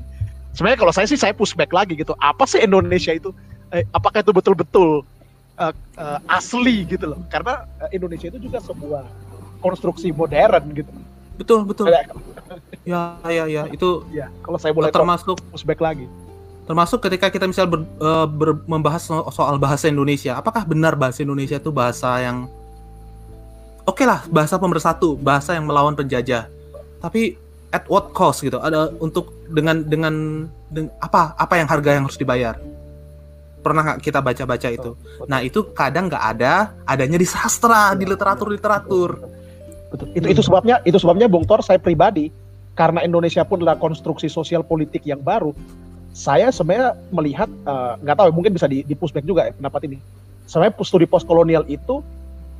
sebenarnya kalau saya sih saya pushback lagi gitu. Apa sih Indonesia itu? Eh, apakah itu betul-betul uh, uh, asli gitu loh? Karena uh, Indonesia itu juga sebuah konstruksi modern gitu. Betul betul. Ya ya ya. Itu ya kalau saya boleh termasuk pushback lagi. termasuk ketika kita misal ber, uh, ber, membahas soal bahasa Indonesia. Apakah benar bahasa Indonesia itu bahasa yang oke okay lah bahasa pemersatu bahasa yang melawan penjajah. Tapi at what cost gitu? Ada untuk dengan dengan, dengan apa apa yang harga yang harus dibayar? Pernah nggak kita baca-baca itu? Nah itu kadang nggak ada adanya di sastra di literatur literatur Betul. itu itu sebabnya itu sebabnya Bung Tor saya pribadi karena Indonesia pun adalah konstruksi sosial politik yang baru saya sebenarnya melihat eh, nggak uh, tahu mungkin bisa di, di pushback juga ya pendapat ini. Sebenarnya studi postkolonial itu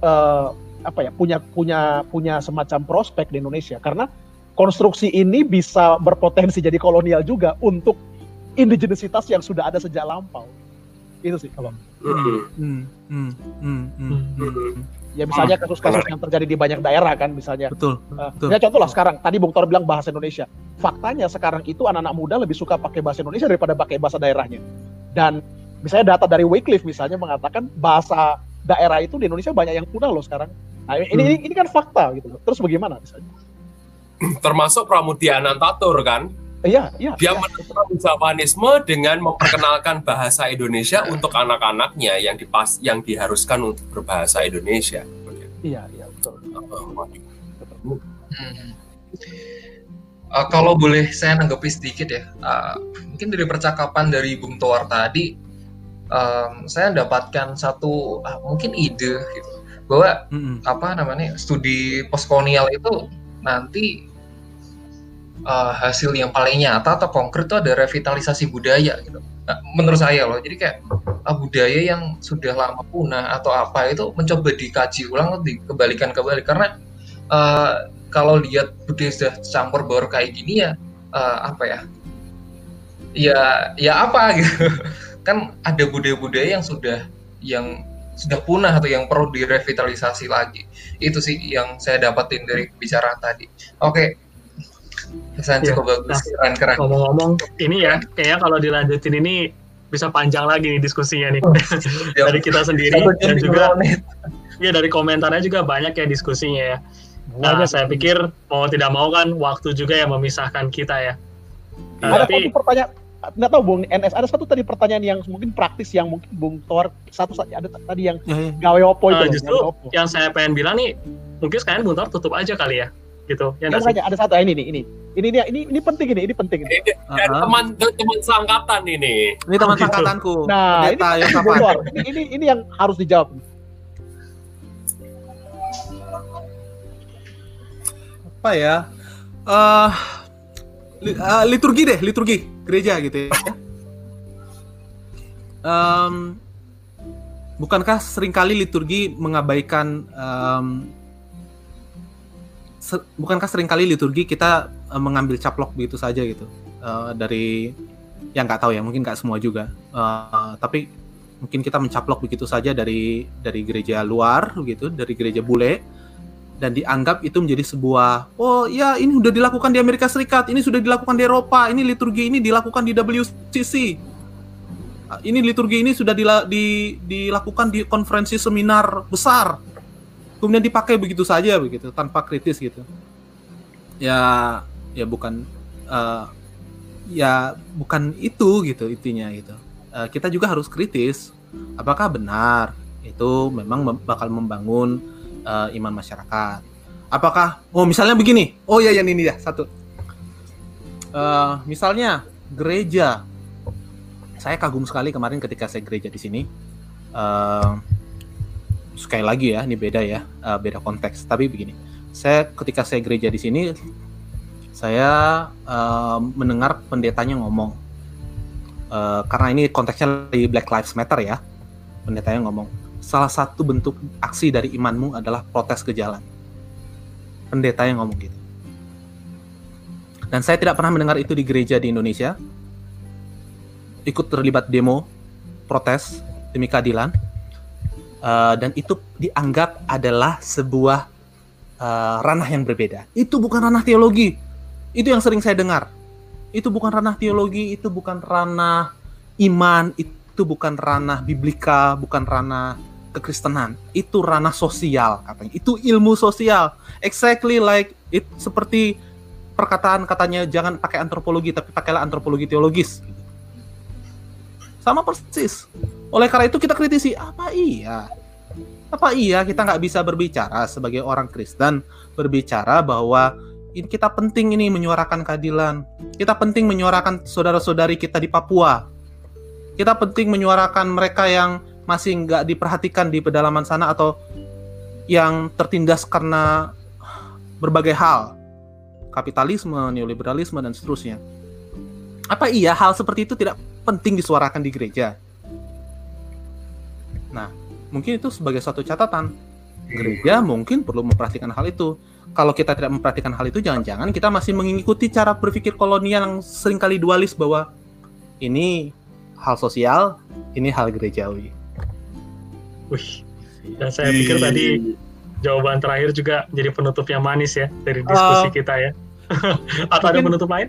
uh, apa ya punya punya punya semacam prospek di Indonesia karena konstruksi ini bisa berpotensi jadi kolonial juga untuk indigenisitas yang sudah ada sejak lampau. Itu sih kalau. Hmm. Hmm. Hmm. Hmm. Hmm. Hmm ya misalnya ah, kasus-kasus yang terjadi di banyak daerah kan misalnya. Betul. Uh, betul. Ya contoh lah sekarang tadi Bung Tor bilang bahasa Indonesia. Faktanya sekarang itu anak-anak muda lebih suka pakai bahasa Indonesia daripada pakai bahasa daerahnya. Dan misalnya data dari Wycliffe misalnya mengatakan bahasa daerah itu di Indonesia banyak yang punah loh sekarang. Nah ini hmm. ini, ini kan fakta gitu. Terus bagaimana misalnya? *clears throat* Termasuk Pramudia Anantatur kan? Iya, iya. Dia ya. Javanisme dengan memperkenalkan bahasa Indonesia untuk anak-anaknya yang dipas yang diharuskan untuk berbahasa Indonesia. Iya, iya, betul. Hmm. Uh, kalau boleh saya nanggapi sedikit ya, uh, mungkin dari percakapan dari Bung Toar tadi, um, saya mendapatkan satu uh, mungkin ide gitu bahwa mm -hmm. apa namanya studi postkolonial itu nanti uh, hasil yang paling nyata atau konkret itu ada revitalisasi budaya gitu. Nah, menurut saya loh, jadi kayak uh, budaya yang sudah lama punah atau apa itu mencoba dikaji ulang atau dikembalikan kembali karena uh, kalau lihat budaya sudah campur baur kayak gini ya uh, apa ya ya ya apa gitu *laughs* kan ada budaya-budaya yang sudah yang sudah punah atau yang perlu direvitalisasi lagi. Itu sih yang saya dapatin dari bicara tadi. Oke. Kesan Ya, cukup bagus, nah, keren keren. Ngomong-ngomong, ini ya, kayaknya kalau dilanjutin ini bisa panjang lagi nih diskusinya nih. *laughs* dari kita sendiri dan juga ya dari komentarnya juga banyak ya diskusinya ya. Nah, Banyak. saya pikir mau tidak mau kan waktu juga yang memisahkan kita ya. Nah, ada tapi satu pertanyaan nggak tahu Bung NS ada satu tadi pertanyaan yang mungkin praktis yang mungkin Bung Tor satu saja ada tadi yang Ya, ya. gawe opo itu eh, loh, justru opo. yang saya pengen bilang nih, mungkin sekalian Buntar tutup aja kali ya, gitu. Ya Ya, nggak sih? makanya ada satu ini nih ini ini dia ini ini penting ini ini penting ini. Ini Aha. teman teman seangkatan ini. Ini teman gitu. angkatanku. Nah ini Pendeta penting, Yosafat. Bung Tor. ini, ini ini yang harus dijawab. apa ya? eh eh, liturgi deh, liturgi gereja gitu ya. Em, bukankah sering kali liturgi mengabaikan em, se- bukankah sering kali liturgi kita eh, mengambil caplok begitu saja gitu? Eh, dari yang nggak tahu ya mungkin nggak semua juga. Eh, tapi mungkin kita mencaplok begitu saja dari dari gereja luar gitu dari gereja bule dan dianggap itu menjadi sebuah oh ya ini sudah dilakukan di Amerika Serikat ini sudah dilakukan di Eropa ini liturgi ini dilakukan di WCC Ah, ini liturgi ini sudah dila- di- dilakukan di konferensi seminar besar. Kemudian dipakai begitu saja begitu tanpa kritis gitu. Ya ya bukan eh, ya bukan itu gitu intinya gitu. Eh, kita juga harus kritis. Apakah benar? Itu memang mem- bakal membangun eh, iman masyarakat. Apakah oh misalnya begini? Oh ya yang ini ya satu. Eh, misalnya gereja. Saya kagum sekali kemarin ketika saya gereja di sini. Eh, sekali lagi ya, ini beda ya, eh, beda konteks. Tapi begini, saya ketika saya gereja di sini, saya eh, mendengar pendetanya ngomong. Eh, karena ini konteksnya di Black Lives Matter ya, pendetanya ngomong salah satu bentuk aksi dari imanmu adalah protes ke jalan. Pendeta yang ngomong gitu. Dan saya tidak pernah mendengar itu di gereja di Indonesia. Ikut terlibat demo, protes demi keadilan. Eh, dan itu dianggap adalah sebuah eh, ranah yang berbeda. Itu bukan ranah teologi. Itu yang sering saya dengar. Itu bukan ranah teologi, itu bukan ranah iman, itu bukan ranah biblika, bukan ranah kekristenan. Itu ranah sosial katanya. Itu ilmu sosial. Exactly like it seperti perkataan katanya jangan pakai antropologi tapi pakailah antropologi teologis. Sama persis. Oleh karena itu kita kritisi apa iya? Apa iya kita nggak bisa berbicara sebagai orang Kristen berbicara bahwa kita penting ini menyuarakan keadilan. Kita penting menyuarakan saudara-saudari kita di Papua. Kita penting menyuarakan mereka yang masih nggak diperhatikan di pedalaman sana atau yang tertindas karena berbagai hal, kapitalisme, neoliberalisme dan seterusnya. Apa iya hal seperti itu tidak penting disuarakan di gereja? Nah, mungkin itu sebagai suatu catatan. Gereja mungkin perlu memperhatikan hal itu. Kalau kita tidak memperhatikan hal itu, jangan-jangan kita masih mengikuti cara berpikir kolonial yang sering kali dualis bahwa ini hal sosial, ini hal gerejawi. Wih, dan saya pikir tadi jawaban terakhir juga jadi penutup yang manis ya dari diskusi Uh, kita ya. *laughs* Atau ada penutup lain?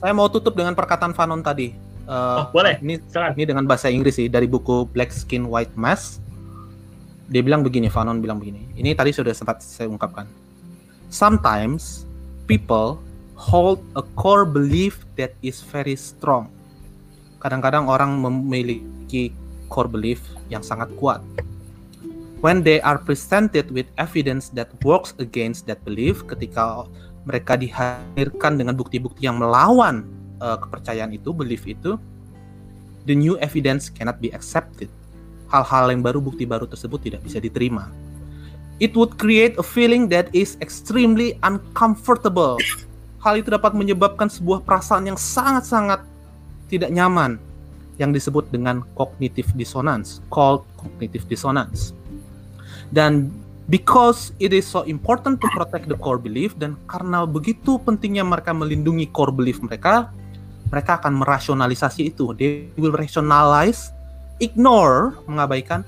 Saya mau tutup dengan perkataan Fanon tadi. Eh, Oh, boleh. Ini ini dengan bahasa Inggris sih dari buku Black Skin White Mask. Dia bilang begini, Fanon bilang begini. Ini tadi sudah sempat saya ungkapkan. Sometimes people hold a core belief that is very strong. Kadang-kadang orang memiliki core belief yang sangat kuat. When they are presented with evidence that works against that belief, ketika mereka dihadirkan dengan bukti-bukti yang melawan uh, kepercayaan itu, belief itu, the new evidence cannot be accepted. Hal-hal yang baru, bukti baru tersebut tidak bisa diterima. It would create a feeling that is extremely uncomfortable hal itu dapat menyebabkan sebuah perasaan yang sangat-sangat tidak nyaman yang disebut dengan cognitive dissonance, called cognitive dissonance. Dan because it is so important to protect the core belief dan karena begitu pentingnya mereka melindungi core belief mereka, mereka akan merasionalisasi itu. They will rationalize, ignore, mengabaikan,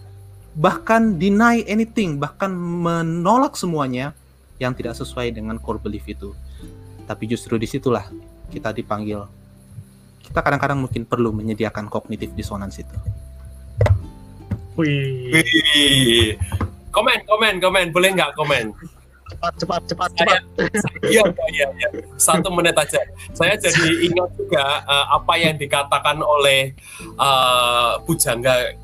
bahkan deny anything, bahkan menolak semuanya yang tidak sesuai dengan core belief itu. Tapi justru di situlah kita dipanggil. Kita kadang-kadang mungkin perlu menyediakan kognitif dissonance itu. Wih. Wih. Komen, komen, komen. Boleh nggak komen? Cepat, cepat, cepat, Saya, cepat. *laughs* iya, iya, iya. Satu menit aja. Saya jadi ingat juga uh, apa yang dikatakan oleh uh, pujangga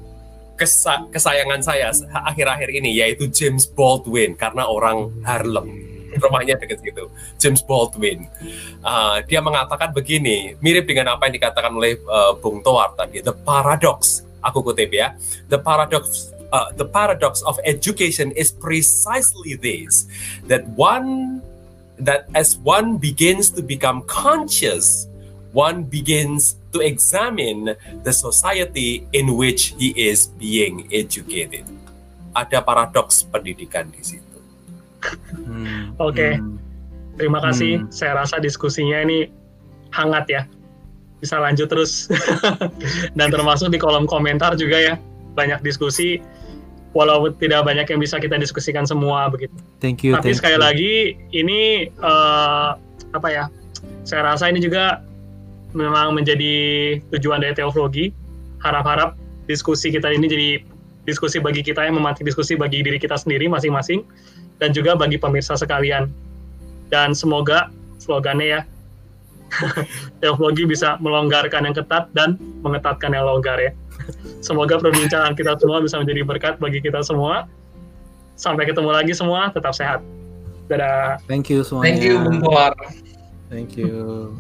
kesa- kesayangan saya akhir-akhir ini, yaitu James Baldwin, karena orang Harlem *laughs* rumahnya dekat situ, James Baldwin. Uh, dia mengatakan begini, mirip dengan apa yang dikatakan oleh uh, Bung Toar tadi, the paradox. Aku kutip ya, the paradox. Uh, the paradox of education is precisely this: that one, that as one begins to become conscious, one begins to examine the society in which he is being educated. Ada paradoks pendidikan di situ. Hmm, Oke. hmm. Terima kasih. Hmm. Saya rasa diskusinya ini hangat ya. Bisa lanjut terus. *laughs* Dan termasuk di kolom komentar juga ya. Banyak diskusi. Walaupun tidak banyak yang bisa kita diskusikan semua begitu. Thank you. Tapi thank sekali you. lagi ini eh, apa ya? Saya rasa ini juga memang menjadi tujuan dari teologi. Harap-harap diskusi kita ini jadi diskusi bagi kita yang memantik diskusi bagi diri kita sendiri masing-masing dan juga bagi pemirsa sekalian. Dan semoga slogannya ya *laughs* teologi bisa melonggarkan yang ketat dan mengetatkan yang longgar ya. Semoga perbincangan kita semua bisa menjadi berkat bagi kita semua. Sampai ketemu lagi semua, tetap sehat. Dadah. Thank you semuanya. Thank you Bung. Thank you.